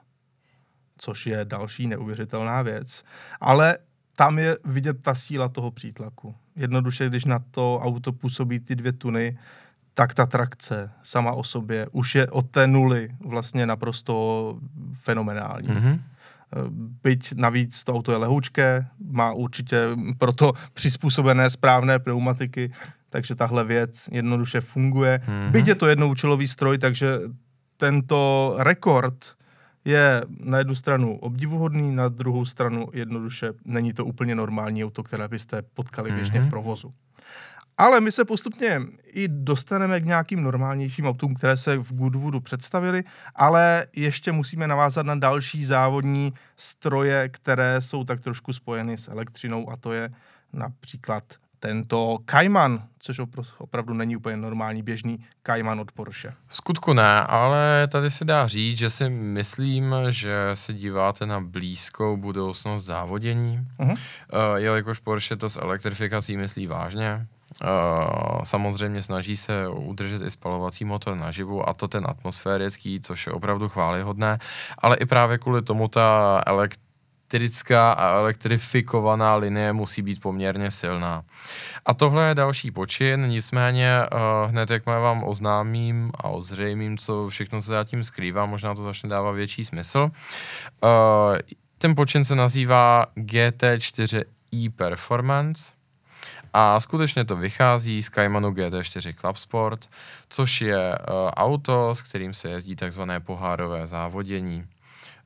Což je další neuvěřitelná věc. Ale tam je vidět ta síla toho přítlaku. Jednoduše, když na to auto působí ty dvě tuny, tak ta trakce sama o sobě už je od té nuly vlastně naprosto fenomenální. Mm-hmm. Byť navíc to auto je lehoučké, má určitě proto přizpůsobené správné pneumatiky, takže tahle věc jednoduše funguje. Mm-hmm. Byť je to jednoučelový stroj, takže tento rekord je na jednu stranu obdivuhodný, na druhou stranu jednoduše není to úplně normální auto, které byste potkali běžně mm-hmm. v mhm. provozu. Ale my se postupně i dostaneme k nějakým normálnějším autům, které se v Goodwoodu představili, ale ještě musíme navázat na další závodní stroje, které jsou tak trošku spojeny s elektřinou a to je například tento Cayman, což opravdu není úplně normální běžný Cayman od Porsche. V skutku ne, ale tady se dá říct, že si myslím, že se díváte na blízkou budoucnost závodění, uh-huh. uh, jelikož Porsche to s elektrifikací myslí vážně. Uh, samozřejmě snaží se udržet i spalovací motor naživu a to ten atmosférický, což je opravdu chválihodné, ale i právě kvůli tomu ta elektrifikace elektrická a elektrifikovaná linie musí být poměrně silná. A tohle je další počin, nicméně uh, hned jak vám oznámím a ozřejmím, co všechno se zatím skrývá, možná to začne dávat větší smysl. Uh, ten počin se nazývá GT4i Performance, a skutečně to vychází z Caymanu GT4 Club Sport, což je uh, auto, s kterým se jezdí takzvané pohárové závodění.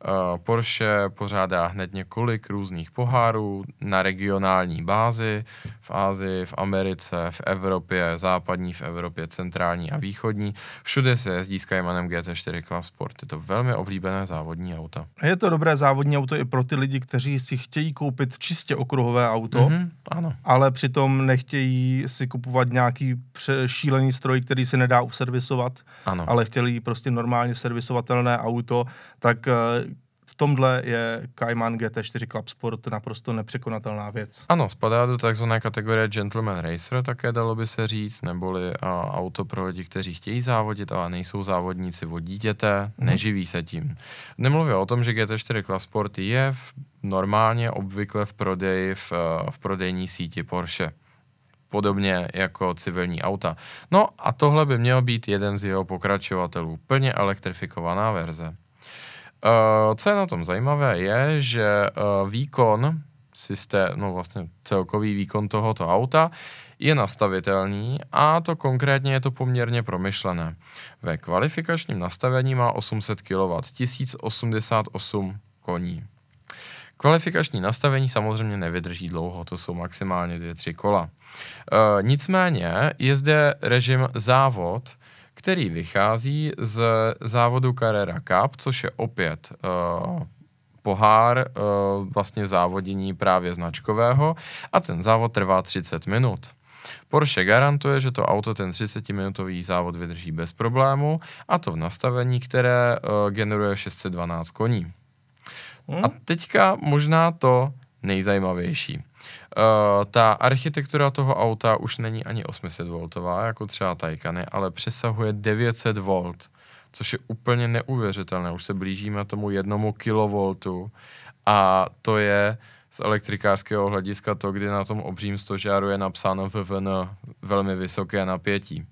Eh, Porsche pořádá hned několik různých pohárů na regionální bázi v Ázii, v Americe, v Evropě, západní v Evropě, centrální a východní. Všude se jezdí s Caymanem GT4 Club Sport. Je to velmi oblíbené závodní auto. Je to dobré závodní auto i pro ty lidi, kteří si chtějí koupit čistě okruhové auto, mm-hmm, ano. ale přitom nechtějí si kupovat nějaký šílený stroj, který se nedá uservisovat, ano. ale chtěli prostě normálně servisovatelné auto, tak eh, v tomhle je Cayman GT4 Club Sport naprosto nepřekonatelná věc. Ano, spadá do takzvané kategorie Gentleman Racer, také dalo by se říct, neboli a, auto pro lidi, kteří chtějí závodit, ale nejsou závodníci od dítěte, hmm. neživí se tím. Nemluvím o tom, že GT4 Club Sport je v, normálně obvykle v prodeji v, v prodejní síti Porsche podobně jako civilní auta. No a tohle by měl být jeden z jeho pokračovatelů, plně elektrifikovaná verze. Uh, co je na tom zajímavé, je, že uh, výkon systém, no vlastně celkový výkon tohoto auta je nastavitelný a to konkrétně je to poměrně promyšlené. Ve kvalifikačním nastavení má 800 kW, 1088 koní. Kvalifikační nastavení samozřejmě nevydrží dlouho, to jsou maximálně dvě, tři kola. E, nicméně je zde režim závod, který vychází z závodu Carrera Cup, což je opět e, pohár e, vlastně závodění právě značkového a ten závod trvá 30 minut. Porsche garantuje, že to auto ten 30-minutový závod vydrží bez problému a to v nastavení, které uh, generuje 612 koní. Hmm. A teďka možná to nejzajímavější. Uh, ta architektura toho auta už není ani 800 voltová, jako třeba Taycany, ale přesahuje 900 volt, což je úplně neuvěřitelné. Už se blížíme tomu jednomu kilovoltu a to je z elektrikářského hlediska to, kdy na tom obřím stožáru je napsáno VVN velmi vysoké napětí.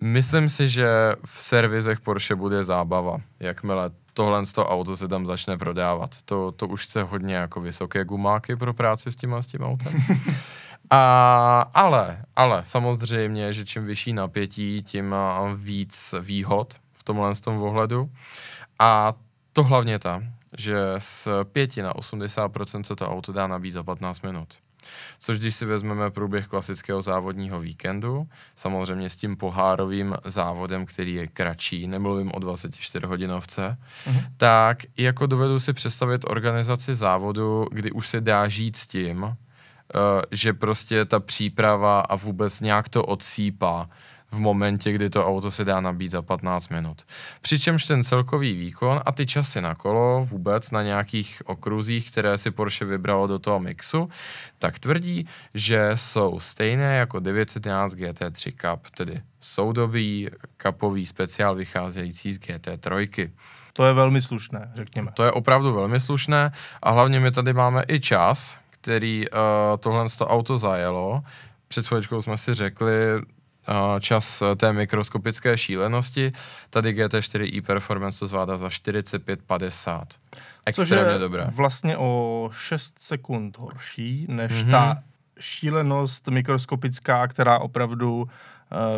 Myslím si, že v servisech Porsche bude zábava, jakmile tohle z toho auto se tam začne prodávat. To, to už chce hodně jako vysoké gumáky pro práci s tím a s tím autem. [LAUGHS] A, ale, ale samozřejmě, že čím vyšší napětí, tím víc výhod v tomhle z tom ohledu. A to hlavně ta, že z 5 na 80% se to auto dá nabít za 15 minut. Což když si vezmeme průběh klasického závodního víkendu, samozřejmě s tím pohárovým závodem, který je kratší, nemluvím o 24 hodinovce, uh-huh. tak jako dovedu si představit organizaci závodu, kdy už se dá žít s tím, uh, že prostě ta příprava a vůbec nějak to odsýpá, v momentě, kdy to auto se dá nabít za 15 minut. Přičemž ten celkový výkon a ty časy na kolo vůbec na nějakých okruzích, které si Porsche vybralo do toho mixu, tak tvrdí, že jsou stejné jako 911 GT3 Cup, tedy soudobý kapový speciál vycházející z GT3. To je velmi slušné, řekněme. To je opravdu velmi slušné a hlavně my tady máme i čas, který uh, tohle auto zajelo. Před chvíličkou jsme si řekli, čas té mikroskopické šílenosti. Tady GT4 e-Performance to zvládá za 45-50. Extrémně Což je dobré. vlastně o 6 sekund horší, než mm-hmm. ta šílenost mikroskopická, která opravdu uh,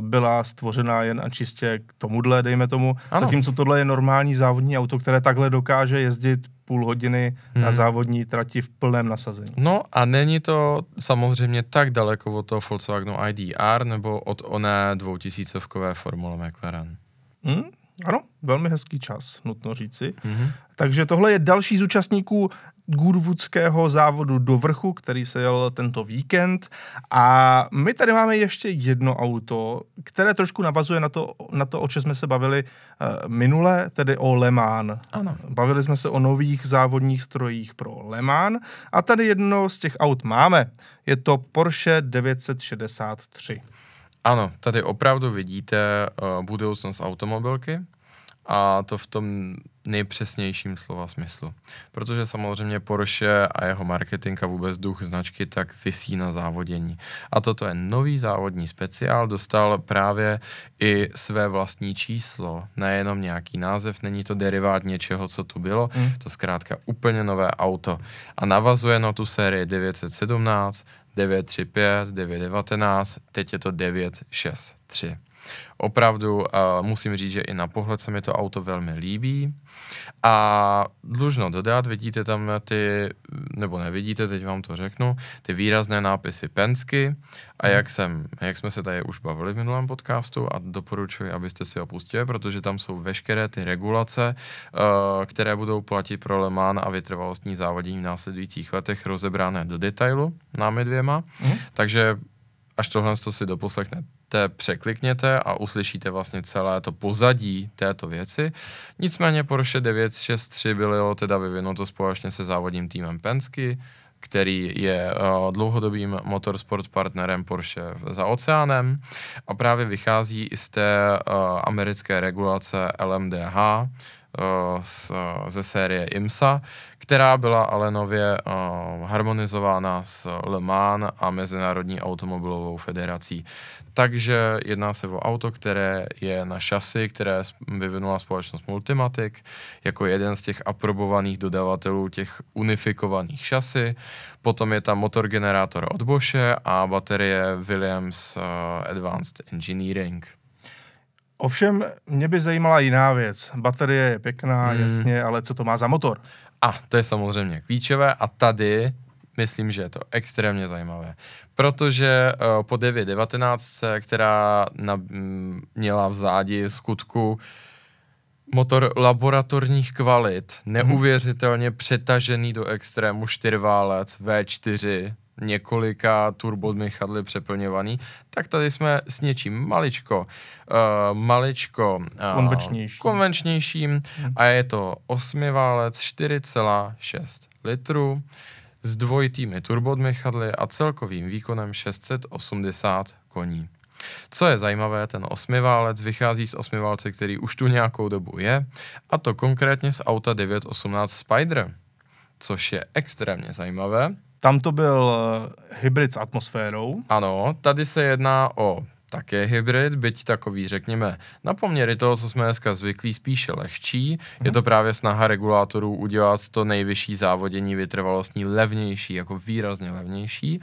byla stvořena jen a čistě k tomuhle, dejme tomu. Ano. Zatímco tohle je normální závodní auto, které takhle dokáže jezdit půl hodiny hmm. na závodní trati v plném nasazení. No a není to samozřejmě tak daleko od toho Volkswagenu IDR nebo od oné dvoutisícovkové Formule McLaren. Hmm? Ano, velmi hezký čas, nutno říci. Mm-hmm. Takže tohle je další z účastníků Goodwoodského závodu do vrchu, který se jel tento víkend. A my tady máme ještě jedno auto, které trošku navazuje na to, na to o čem jsme se bavili uh, minule, tedy o Le Mans. Ano. Bavili jsme se o nových závodních strojích pro Le Mans a tady jedno z těch aut máme. Je to Porsche 963. Ano, tady opravdu vidíte uh, budoucnost automobilky a to v tom nejpřesnějším slova smyslu. Protože samozřejmě Porsche a jeho marketing a vůbec duch značky tak vysí na závodění. A toto je nový závodní speciál, dostal právě i své vlastní číslo, nejenom nějaký název, není to derivát něčeho, co tu bylo, mm. to zkrátka úplně nové auto. A navazuje na tu sérii 917, 935, 919, teď je to 963. Opravdu uh, musím říct, že i na pohled se mi to auto velmi líbí. A dlužno dodat, vidíte tam ty, nebo nevidíte, teď vám to řeknu, ty výrazné nápisy Pensky a hmm. jak, jsem, jak jsme se tady už bavili v minulém podcastu a doporučuji, abyste si ho pustili, protože tam jsou veškeré ty regulace, uh, které budou platit pro Le Mans a vytrvalostní závodění v následujících letech rozebrané do detailu námi dvěma. Mm. Takže až tohle si doposlechnete, překlikněte a uslyšíte vlastně celé to pozadí této věci. Nicméně Porsche 963 bylo teda vyvinuto společně se závodním týmem Pensky, který je uh, dlouhodobým motorsport partnerem Porsche za oceánem a právě vychází i z té uh, americké regulace LMDH, z, ze série IMSA, která byla ale nově uh, harmonizována s Le Mans a Mezinárodní automobilovou federací. Takže jedná se o auto, které je na šasi, které vyvinula společnost Multimatic jako jeden z těch aprobovaných dodavatelů těch unifikovaných šasy. Potom je tam motor generátor od Bosche a baterie Williams Advanced Engineering. Ovšem, mě by zajímala jiná věc. Baterie je pěkná, hmm. jasně, ale co to má za motor? A to je samozřejmě klíčové a tady myslím, že je to extrémně zajímavé, protože uh, po 919, která na, m, měla v zádi skutku motor laboratorních kvalit, mhm. neuvěřitelně přetažený do extrému čtyřválec V4, několika turbodmychadly přeplňovaný, tak tady jsme s něčím maličko, uh, maličko uh, konvenčnější. konvenčnějším hmm. a je to osmiválec 4,6 litrů s dvojitými turbodmychadly a celkovým výkonem 680 koní. Co je zajímavé, ten osmiválec vychází z osmiválce, který už tu nějakou dobu je, a to konkrétně z auta 918 Spider, což je extrémně zajímavé, tam to byl eh, hybrid s atmosférou. Ano, tady se jedná o také hybrid, byť takový, řekněme, na poměry toho, co jsme dneska zvyklí, spíše lehčí. Je to právě snaha regulátorů udělat to nejvyšší závodění vytrvalostní levnější, jako výrazně levnější.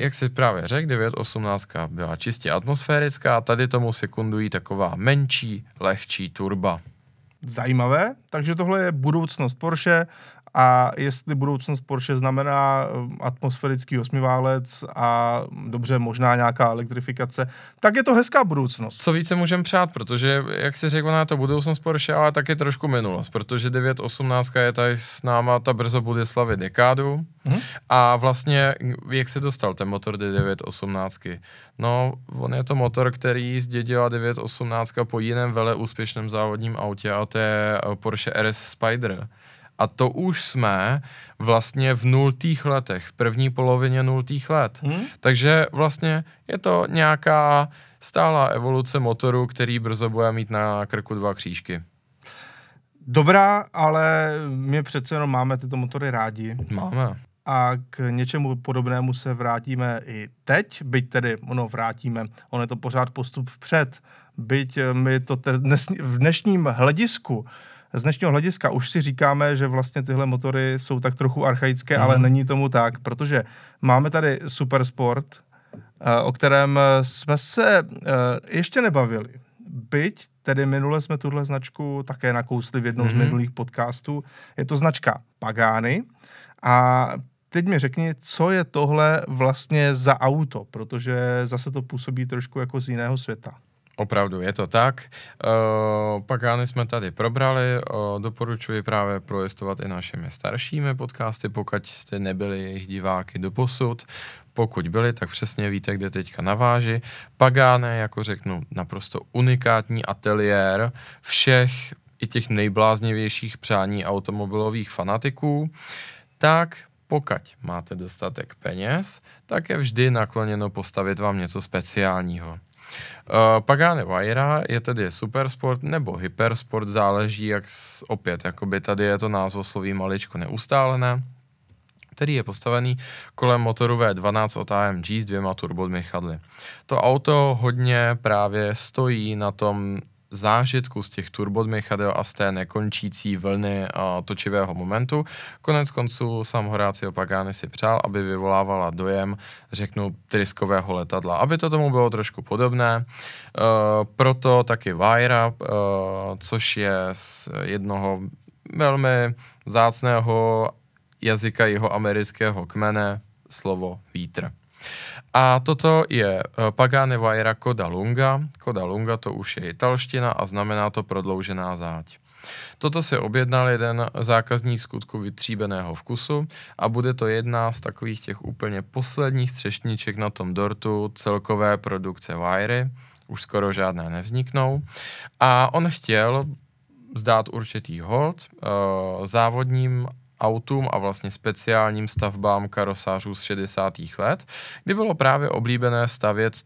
Jak si právě řekl, 918 byla čistě atmosférická, tady tomu sekundují taková menší, lehčí turba. Zajímavé, takže tohle je budoucnost Porsche a jestli budoucnost Porsche znamená eh, atmosférický osmiválec a dobře, možná nějaká elektrifikace, tak je to hezká budoucnost. Co více můžeme přát, protože, jak si řekl, je to budoucnost Porsche, ale taky trošku minulost, protože 918 je tady s náma, ta brzo bude slavit dekádu hmm. a vlastně, jak se dostal ten motor do 918? No, on je to motor, který zdědila 918 po jiném vele úspěšném závodním autě a to je Porsche RS Spider. A to už jsme vlastně v nultých letech, v první polovině nultých let. Hmm? Takže vlastně je to nějaká stálá evoluce motoru, který brzo bude mít na krku dva křížky. Dobrá, ale my přece jenom máme tyto motory rádi. Máme. A k něčemu podobnému se vrátíme i teď, byť tedy, ono vrátíme, on je to pořád postup vpřed, byť my to te, dnes, v dnešním hledisku z dnešního hlediska už si říkáme, že vlastně tyhle motory jsou tak trochu archaické, mm. ale mhm. není tomu tak, protože máme tady Supersport, eh, o kterém jsme se eh, ještě nebavili. Byť tedy minule jsme tuhle značku také nakousli v jednom mm. z mhm. minulých podcastů. Je to značka Pagani a teď mi řekni, co je tohle vlastně za auto, protože zase to působí trošku jako z jiného světa. Opravdu, je to tak. Uh, Pagány jsme tady probrali, uh, doporučuji právě projistovat i našimi staršími podcasty, pokud jste nebyli jejich diváky do posud. Pokud byli, tak přesně víte, kde teďka naváži. Pagáne, jako řeknu, naprosto unikátní ateliér všech i těch nejbláznivějších přání automobilových fanatiků. Tak pokud máte dostatek peněz, tak je vždy nakloněno postavit vám něco speciálního. Uh, Pagane Vajra je tedy supersport nebo hypersport, záleží jak opět, jakoby tady je to názvosloví maličko neustálené, který je postavený kolem motoru V12 od AMG s dvěma turbodmychadly. To auto hodně právě stojí na tom zážitku z těch turbodmychadel a z té nekončící vlny a točivého momentu. Konec konců sám Horácio Pagani si přál, aby vyvolávala dojem, řeknu, tryskového letadla, aby to tomu bylo trošku podobné. Uh, proto taky Vajra, uh, což je z jednoho velmi vzácného jazyka jeho amerického kmene slovo vítr. A toto je eh, Pagane Vajra Koda Lunga. Koda Lunga to už je italština a znamená to prodloužená záď. Toto si objednal jeden zákazník skutku vytříbeného vkusu a bude to jedna z takových těch úplně posledních třešniček na tom dortu celkové produkce Vajry. Už skoro žádné nevzniknou. A on chtěl zdát určitý hold uh, závodním autům a vlastně speciálním stavbám karosářů z 60. let, kdy bylo právě oblíbené stavět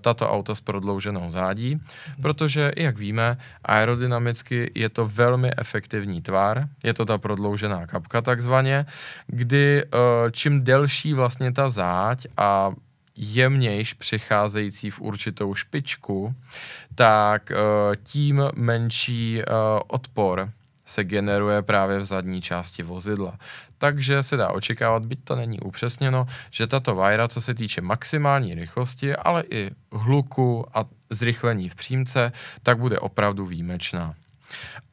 tato auta s prodlouženou zádí, protože, jak víme, aerodynamicky je to velmi efektivní tvar, je to ta prodloužená kapka takzvaně, kdy eh, čím delší vlastně ta záď a jemnějš přicházející v určitou špičku, tak eh, tím menší eh, odpor se generuje právě v zadní části vozidla. Takže se dá očekávat, byť to není upřesněno, že tato vajra, co se týče maximální rychlosti, ale i hluku a zrychlení v přímce, tak bude opravdu výjimečná.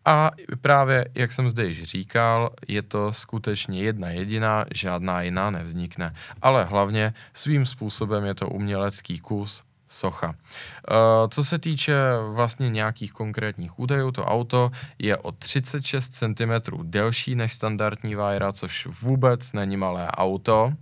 A právě, jak jsem zde již říkal, je to skutečně jedna jediná, žádná jiná nevznikne. Ale hlavně svým způsobem je to umělecký kus, socha. Eh, co se týče vlastně nějakých konkrétních údajů, to auto je o 36 cm delší než standardní Vajra, což vůbec není malé auto.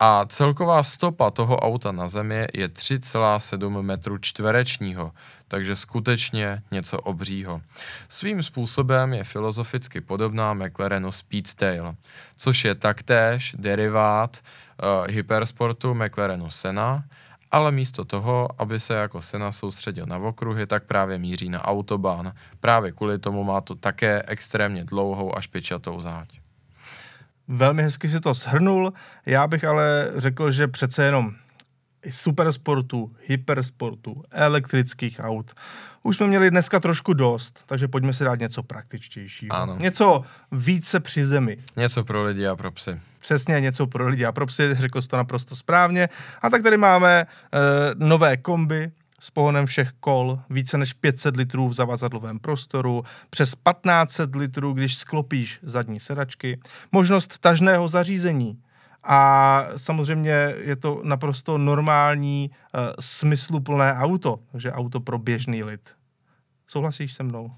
A celková stopa toho auta na zemi je 3,7 metru čtverečního, takže skutečně něco obřího. Svým způsobem je filozoficky podobná McLarenu Speedtail, což je taktéž derivát uh, hypersportu McLarenu Sena, ale místo toho, aby se jako Sena soustředil na okruhy, tak právě míří na autobahn. Právě kvůli tomu má to také extrémně dlouhou a špičatou záď. Velmi hezky si to shrnul, já bych ale řekl, že přece jenom supersportu, hypersportu, elektrických aut. Už jsme měli dneska trošku dost, takže pojďme si dát něco praktičtějšího. Ano. Něco více při zemi. Něco pro lidi a pro psy. Přesně něco pro lidi a pro psy, řekl jsi to naprosto správně. A tak tady máme e, nové komby, s pohonem všech kol, více než 500 litrů v zavazadlovém prostoru, přes 1500 litrů, když sklopíš zadní sedačky, možnost tažného zařízení, a samozřejmě je to naprosto normální, uh, smysluplné auto, takže auto pro běžný lid. Souhlasíš se mnou?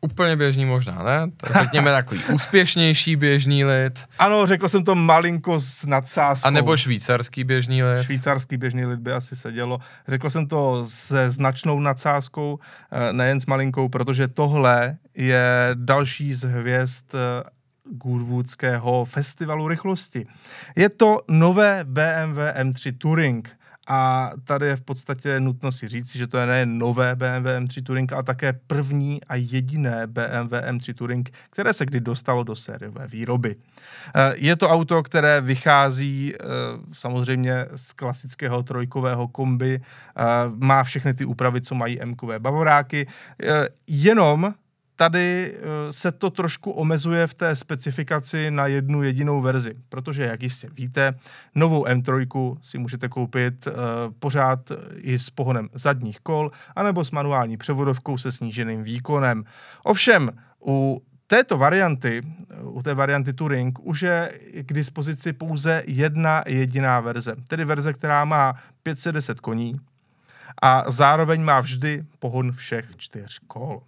Úplně běžný možná, ne? To řekněme takový [LAUGHS] úspěšnější běžný lid. Ano, řekl jsem to malinko s nadsázkou. A nebo švýcarský běžný lid. Švýcarský běžný lid by asi sedělo. Řekl jsem to se značnou nadsázkou, eh, nejen s malinkou, protože tohle je další z hvězd eh, Goodwoodského festivalu rychlosti. Je to nové BMW M3 Touring. A tady je v podstatě nutno si říct, že to je nejen nové BMW M3 Touring, ale také první a jediné BMW M3 Touring, které se kdy dostalo do sériové výroby. Eh, je to auto, které vychází eh, samozřejmě z klasického trojkového kombi, eh, má všechny ty úpravy, co mají M-kové bavoráky, jenom tady eh, se to trošku omezuje v té specifikaci na jednu jedinou verzi, protože, jak jistě víte, novou M3 si můžete koupit uh, pořád i s pohonem zadních kol, anebo s manuální převodovkou se sníženým výkonem. Ovšem, u této varianty, u té varianty Touring, už je k dispozici pouze jedna jediná verze, tedy verze, která má 510 koní a zároveň má vždy pohon všech čtyř kol.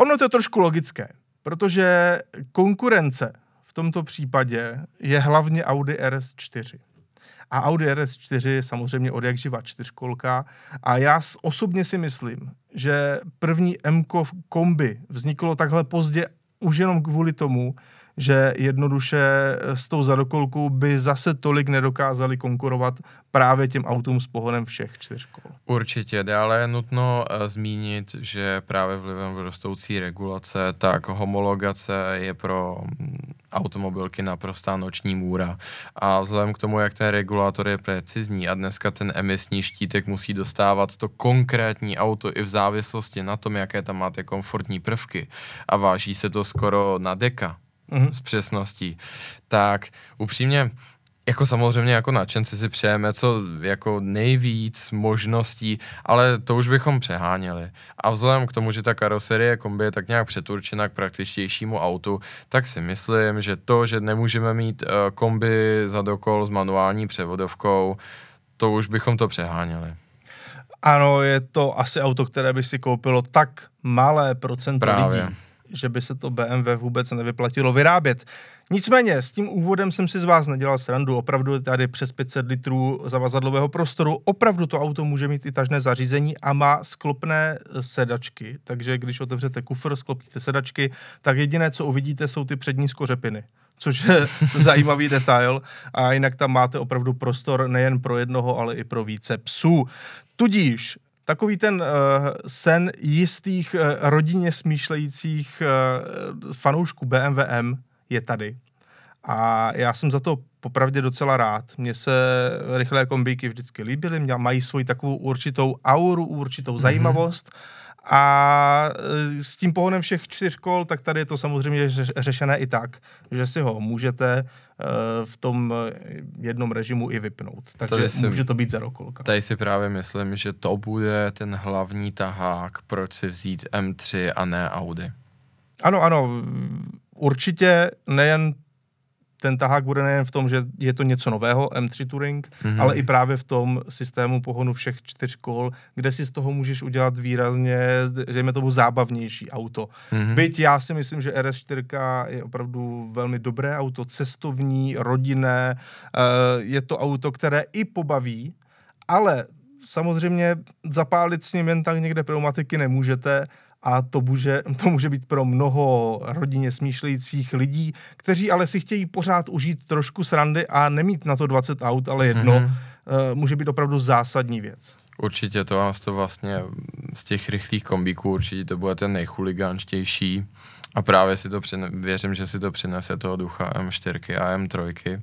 Ono to je trošku logické, protože konkurence v tomto případě je hlavně Audi RS4. A Audi RS4 je samozřejmě od jak živa čtyřkolka a já osobně si myslím, že první m kombi vzniklo takhle pozdě už jenom kvůli tomu, že jednoduše s tou zadokolkou by zase tolik nedokázali konkurovat právě těm autům s pohonem všech čtyř kol. Určitě, ale je nutno uh, zmínit, že právě vlivem rostoucí regulace, tak homologace je pro mm, automobilky naprostá noční můra. A vzhledem k tomu, jak ten regulátor je precizní a dneska ten emisní štítek musí dostávat to konkrétní auto i v závislosti na tom, jaké tam máte komfortní prvky a váží se to skoro na deka, mm-hmm. s přesností, tak upřímně jako samozřejmě jako nadšenci si přejeme co jako nejvíc možností, ale to už bychom přeháněli. A vzhledem k tomu, že ta karoserie kombi je tak nějak přeturčena k praktičtějšímu autu, tak si myslím, že to, že nemůžeme mít uh, kombi za dokol s manuální převodovkou, to už bychom to přeháněli. Ano, je to asi auto, které by si koupilo tak malé procento Právě. lidí že by se to BMW vůbec nevyplatilo vyrábět. Nicméně, s tím úvodem jsem si z vás nedělal srandu. Opravdu tady přes 500 litrů zavazadlového prostoru. Opravdu to auto může mít i tažné zařízení a má sklopné sedačky. Takže když otevřete kufr, sklopíte sedačky, tak jediné, co uvidíte, jsou ty přední skořepiny což je [LAUGHS] zajímavý detail. A jinak tam máte opravdu prostor nejen pro jednoho, ale i pro více psů. Tudíž takový ten uh, sen jistých uh, rodině smýšlejících uh, fanoušků BMW M je tady. A já jsem za to popravdě docela rád. Mně se rychlé kombíky vždycky líbily, mají svoji takovou určitou auru, určitou mm-hmm. A s tím pohonem všech čtyř kol, tak tady je to samozřejmě řešené i tak, že si ho můžete v tom jednom režimu i vypnout. Takže si, může to být zerokolka. Tady si právě myslím, že to bude ten hlavní tahák, proč si vzít M3 a ne Audi. Ano, ano, určitě nejen ten tahák bude nejen v tom, že je to něco nového, M3 Touring, mm-hmm. ale i právě v tom systému pohonu všech čtyř kol, kde si z toho můžeš udělat výrazně, dejme tomu, zábavnější auto. Mm-hmm. Byť já si myslím, že RS4 je opravdu velmi dobré auto, cestovní, rodinné, eh, je to auto, které i pobaví, ale samozřejmě zapálit s ním jen tak někde pneumatiky nemůžete, a to může, to může být pro mnoho rodině smýšlejících lidí, kteří ale si chtějí pořád užít trošku srandy a nemít na to 20 aut, ale jedno, mm-hmm. může být opravdu zásadní věc. Určitě to vás to vlastně z těch rychlých kombíků určitě to bude ten nejchuligánštější a právě si to přine, věřím, že si to přinese toho ducha M4 a M3.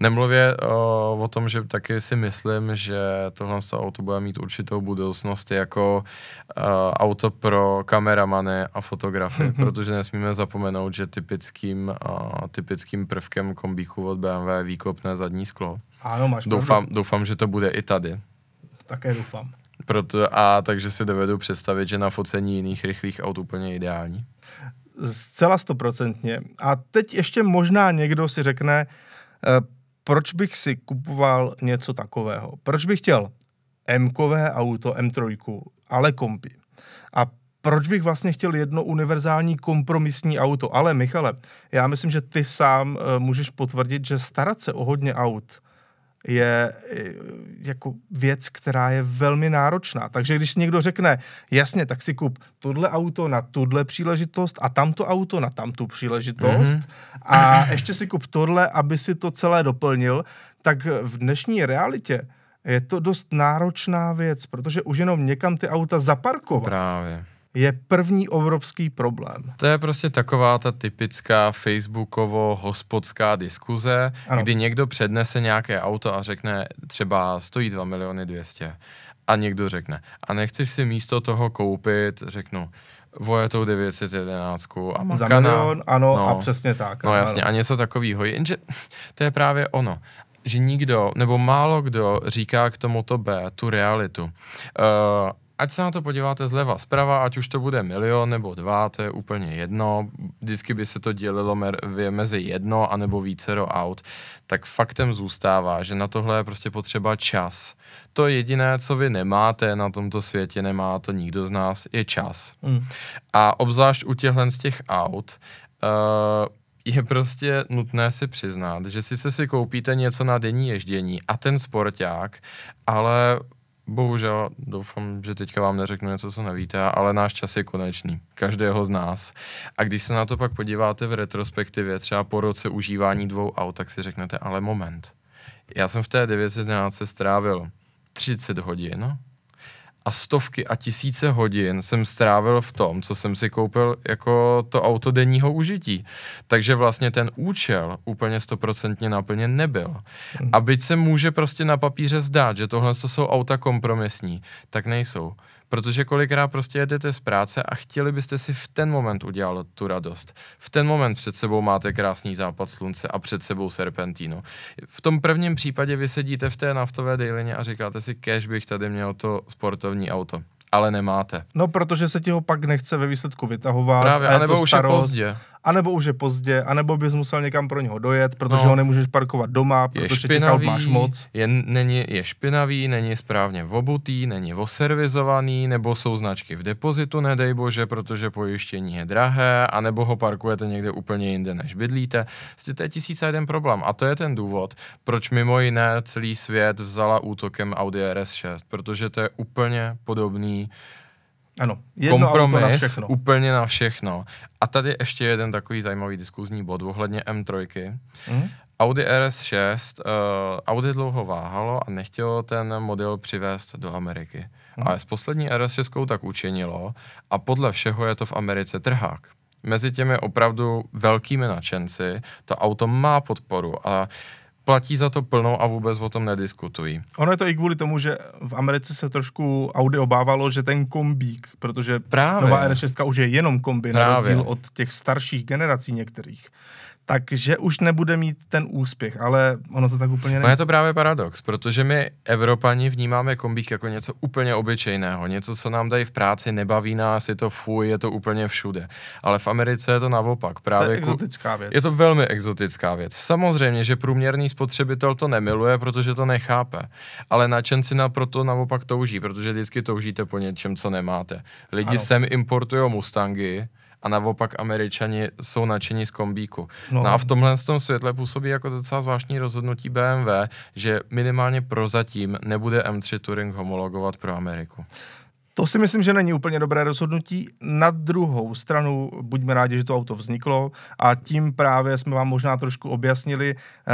Nemluvě o, o tom, že taky si myslím, že tohle auto bude mít určitou budoucnost jako uh, auto pro kameramany a fotografy, mm-hmm. protože nesmíme zapomenout, že typickým, uh, typickým prvkem kombíku od BMW je výklopné zadní sklo. Ano, máš doufám, doufám, že to bude i tady. Také doufám. Proto, a takže si dovedu představit, že na focení jiných rychlých aut úplně ideální. Zcela stoprocentně. A teď ještě možná někdo si řekne, eh, proč bych si kupoval něco takového? Proč bych chtěl M-kové auto, M3, ale kombi? A proč bych vlastně chtěl jedno univerzální kompromisní auto? Ale Michale, já myslím, že ty sám uh, můžeš potvrdit, že starat se o hodně aut je jako věc, která je velmi náročná. Takže když někdo řekne, jasně, tak si kup tohle auto na tuhle příležitost a tamto auto na tamtu příležitost mm-hmm. a ještě si kup tohle, aby si to celé doplnil, tak v dnešní realitě je to dost náročná věc, protože už jenom někam ty auta zaparkovat. Právě je první obrovský problém. To je prostě taková ta typická facebookovo-hospodská diskuze, ano. kdy někdo přednese nějaké auto a řekne třeba stojí 2 miliony 200 a někdo řekne a nechceš si místo toho koupit, řeknu, Vojetou 911 a Makana. Za milion, ano, no, a přesně tak. No jasně, a něco takového. Jenže [LAUGHS] to je právě ono že nikdo, nebo málo kdo říká k tomuto B, tu realitu. Uh, ať se na to podíváte zleva, zprava, ať už to bude milion nebo dva, to je úplně jedno, vždycky by se to dělilo mezi jedno anebo vícero aut, tak faktem zůstává, že na tohle je prostě potřeba čas. To jediné, co vy nemáte na tomto světě, nemá to nikdo z nás, je čas. Mm. A obzvlášť u těchhle z těch aut, uh, je prostě nutné si přiznat, že sice si koupíte něco na denní ježdění a ten sporták, ale Bohužel, doufám, že teďka vám neřeknu něco, co nevíte, ale náš čas je konečný. Každého z nás. A když se na to pak podíváte v retrospektivě, třeba po roce užívání dvou aut, tak si řeknete, ale moment. Já jsem v té 911 strávil 30 hodin a stovky a tisíce hodin jsem strávil v tom, co jsem si koupil jako to auto denního užití. Takže vlastně ten účel úplně stoprocentně naplněn nebyl. A byť se může prostě na papíře zdát, že tohle jsou auta kompromisní, tak nejsou. Protože kolikrát prostě jedete z práce a chtěli byste si v ten moment udělat tu radost. V ten moment před sebou máte krásný západ slunce a před sebou serpentínu. V tom prvním případě vy sedíte v té naftové dejlině a říkáte si, kež bych tady měl to sportovní auto ale nemáte. No, protože se ti ho pak nechce ve výsledku vytahovat. Právě, anebo už je pozdě anebo už je pozdě, anebo bys musel někam pro něho dojet, protože no, ho nemůžeš parkovat doma, protože špinavý, máš moc. Je, není, je špinavý, není správně obutý, není oservizovaný, nebo jsou značky v depozitu, nedej bože, protože pojištění je drahé, anebo ho parkujete někde úplně jinde, než bydlíte. Vlastně to je tisíce jeden problém. A to je ten důvod, proč mimo jiné celý svět vzala útokem Audi RS6, protože to je úplně podobný Ano, jedno kompromis auto na všechno. úplně na všechno. A tady ještě jeden takový zajímavý diskuzní bod ohledně M3. Mhm. Audi RS6, uh, Audi dlouho váhalo a nechtělo ten model přivést do Ameriky. Mhm. Ale s poslední RS6 tak učinilo a podle všeho je to v Americe trhák. Mezi těmi opravdu velkými nadšenci to auto má podporu a platí za to plnou a vůbec o tom nediskutují. Ono je to i kvůli tomu, že v Americe se trošku Audi obávalo, že ten kombík, protože Právě. nová R6 už je jenom kombi, na Právě. rozdíl od těch starších generací některých. Takže už nebude mít ten úspěch, ale ono to tak úplně No není. je to právě paradox, protože my, Evropani, vnímáme kombík jako něco úplně obyčejného, něco, co nám dají v práci, nebaví nás, je to fuj, je to úplně všude. Ale v Americe je to naopak. To Právě je ku- exotická věc. Je to velmi exotická věc. Samozřejmě, že průměrný spotřebitel to nemiluje, protože to nechápe. Ale nadšenci na proto naopak touží, protože vždycky toužíte po něčem, co nemáte. Lidi Ano. sem importují Mustangy, a naopak američani jsou nadšení z kombíku. No. No, a v tomhle tom světle působí jako docela zvláštní rozhodnutí BMW, že minimálně prozatím nebude M3 Touring homologovat pro Ameriku. To si myslím, že není úplně dobré rozhodnutí. Na druhou stranu buďme rádi, že to auto vzniklo a tím právě jsme vám možná trošku objasnili, eh,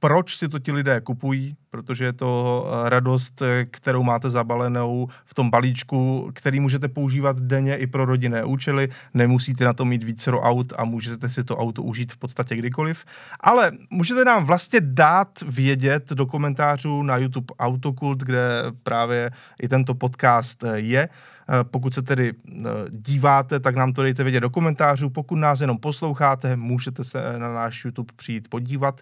proč si to ti lidé kupují, protože je to eh, radost, eh, kterou máte zabalenou v tom balíčku, který můžete používat denně i pro rodinné účely. Nemusíte na to mít vícero aut a můžete si to auto užít v podstatě kdykoliv. Ale můžete nám vlastně dát vědět do komentářů na YouTube Autokult, kde právě i tento podcast eh, je. Pokud se tedy díváte, tak nám to dejte vědět do komentářů. Pokud nás jenom posloucháte, můžete se na náš YouTube přijít podívat.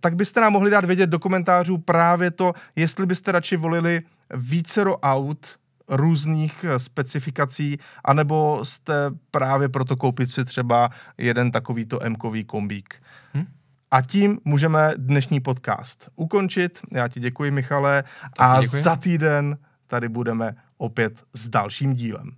Tak byste nám mohli dát vědět do komentářů právě to, jestli byste radši volili vícero aut různých eh, specifikací, anebo jste právě proto koupit si třeba jeden takovýto M-kový kombík. Hm? A tím můžeme dnešní podcast ukončit. Já ti děkuji, Michale. a děkuji. za týden tady budeme opět s dalším dílem.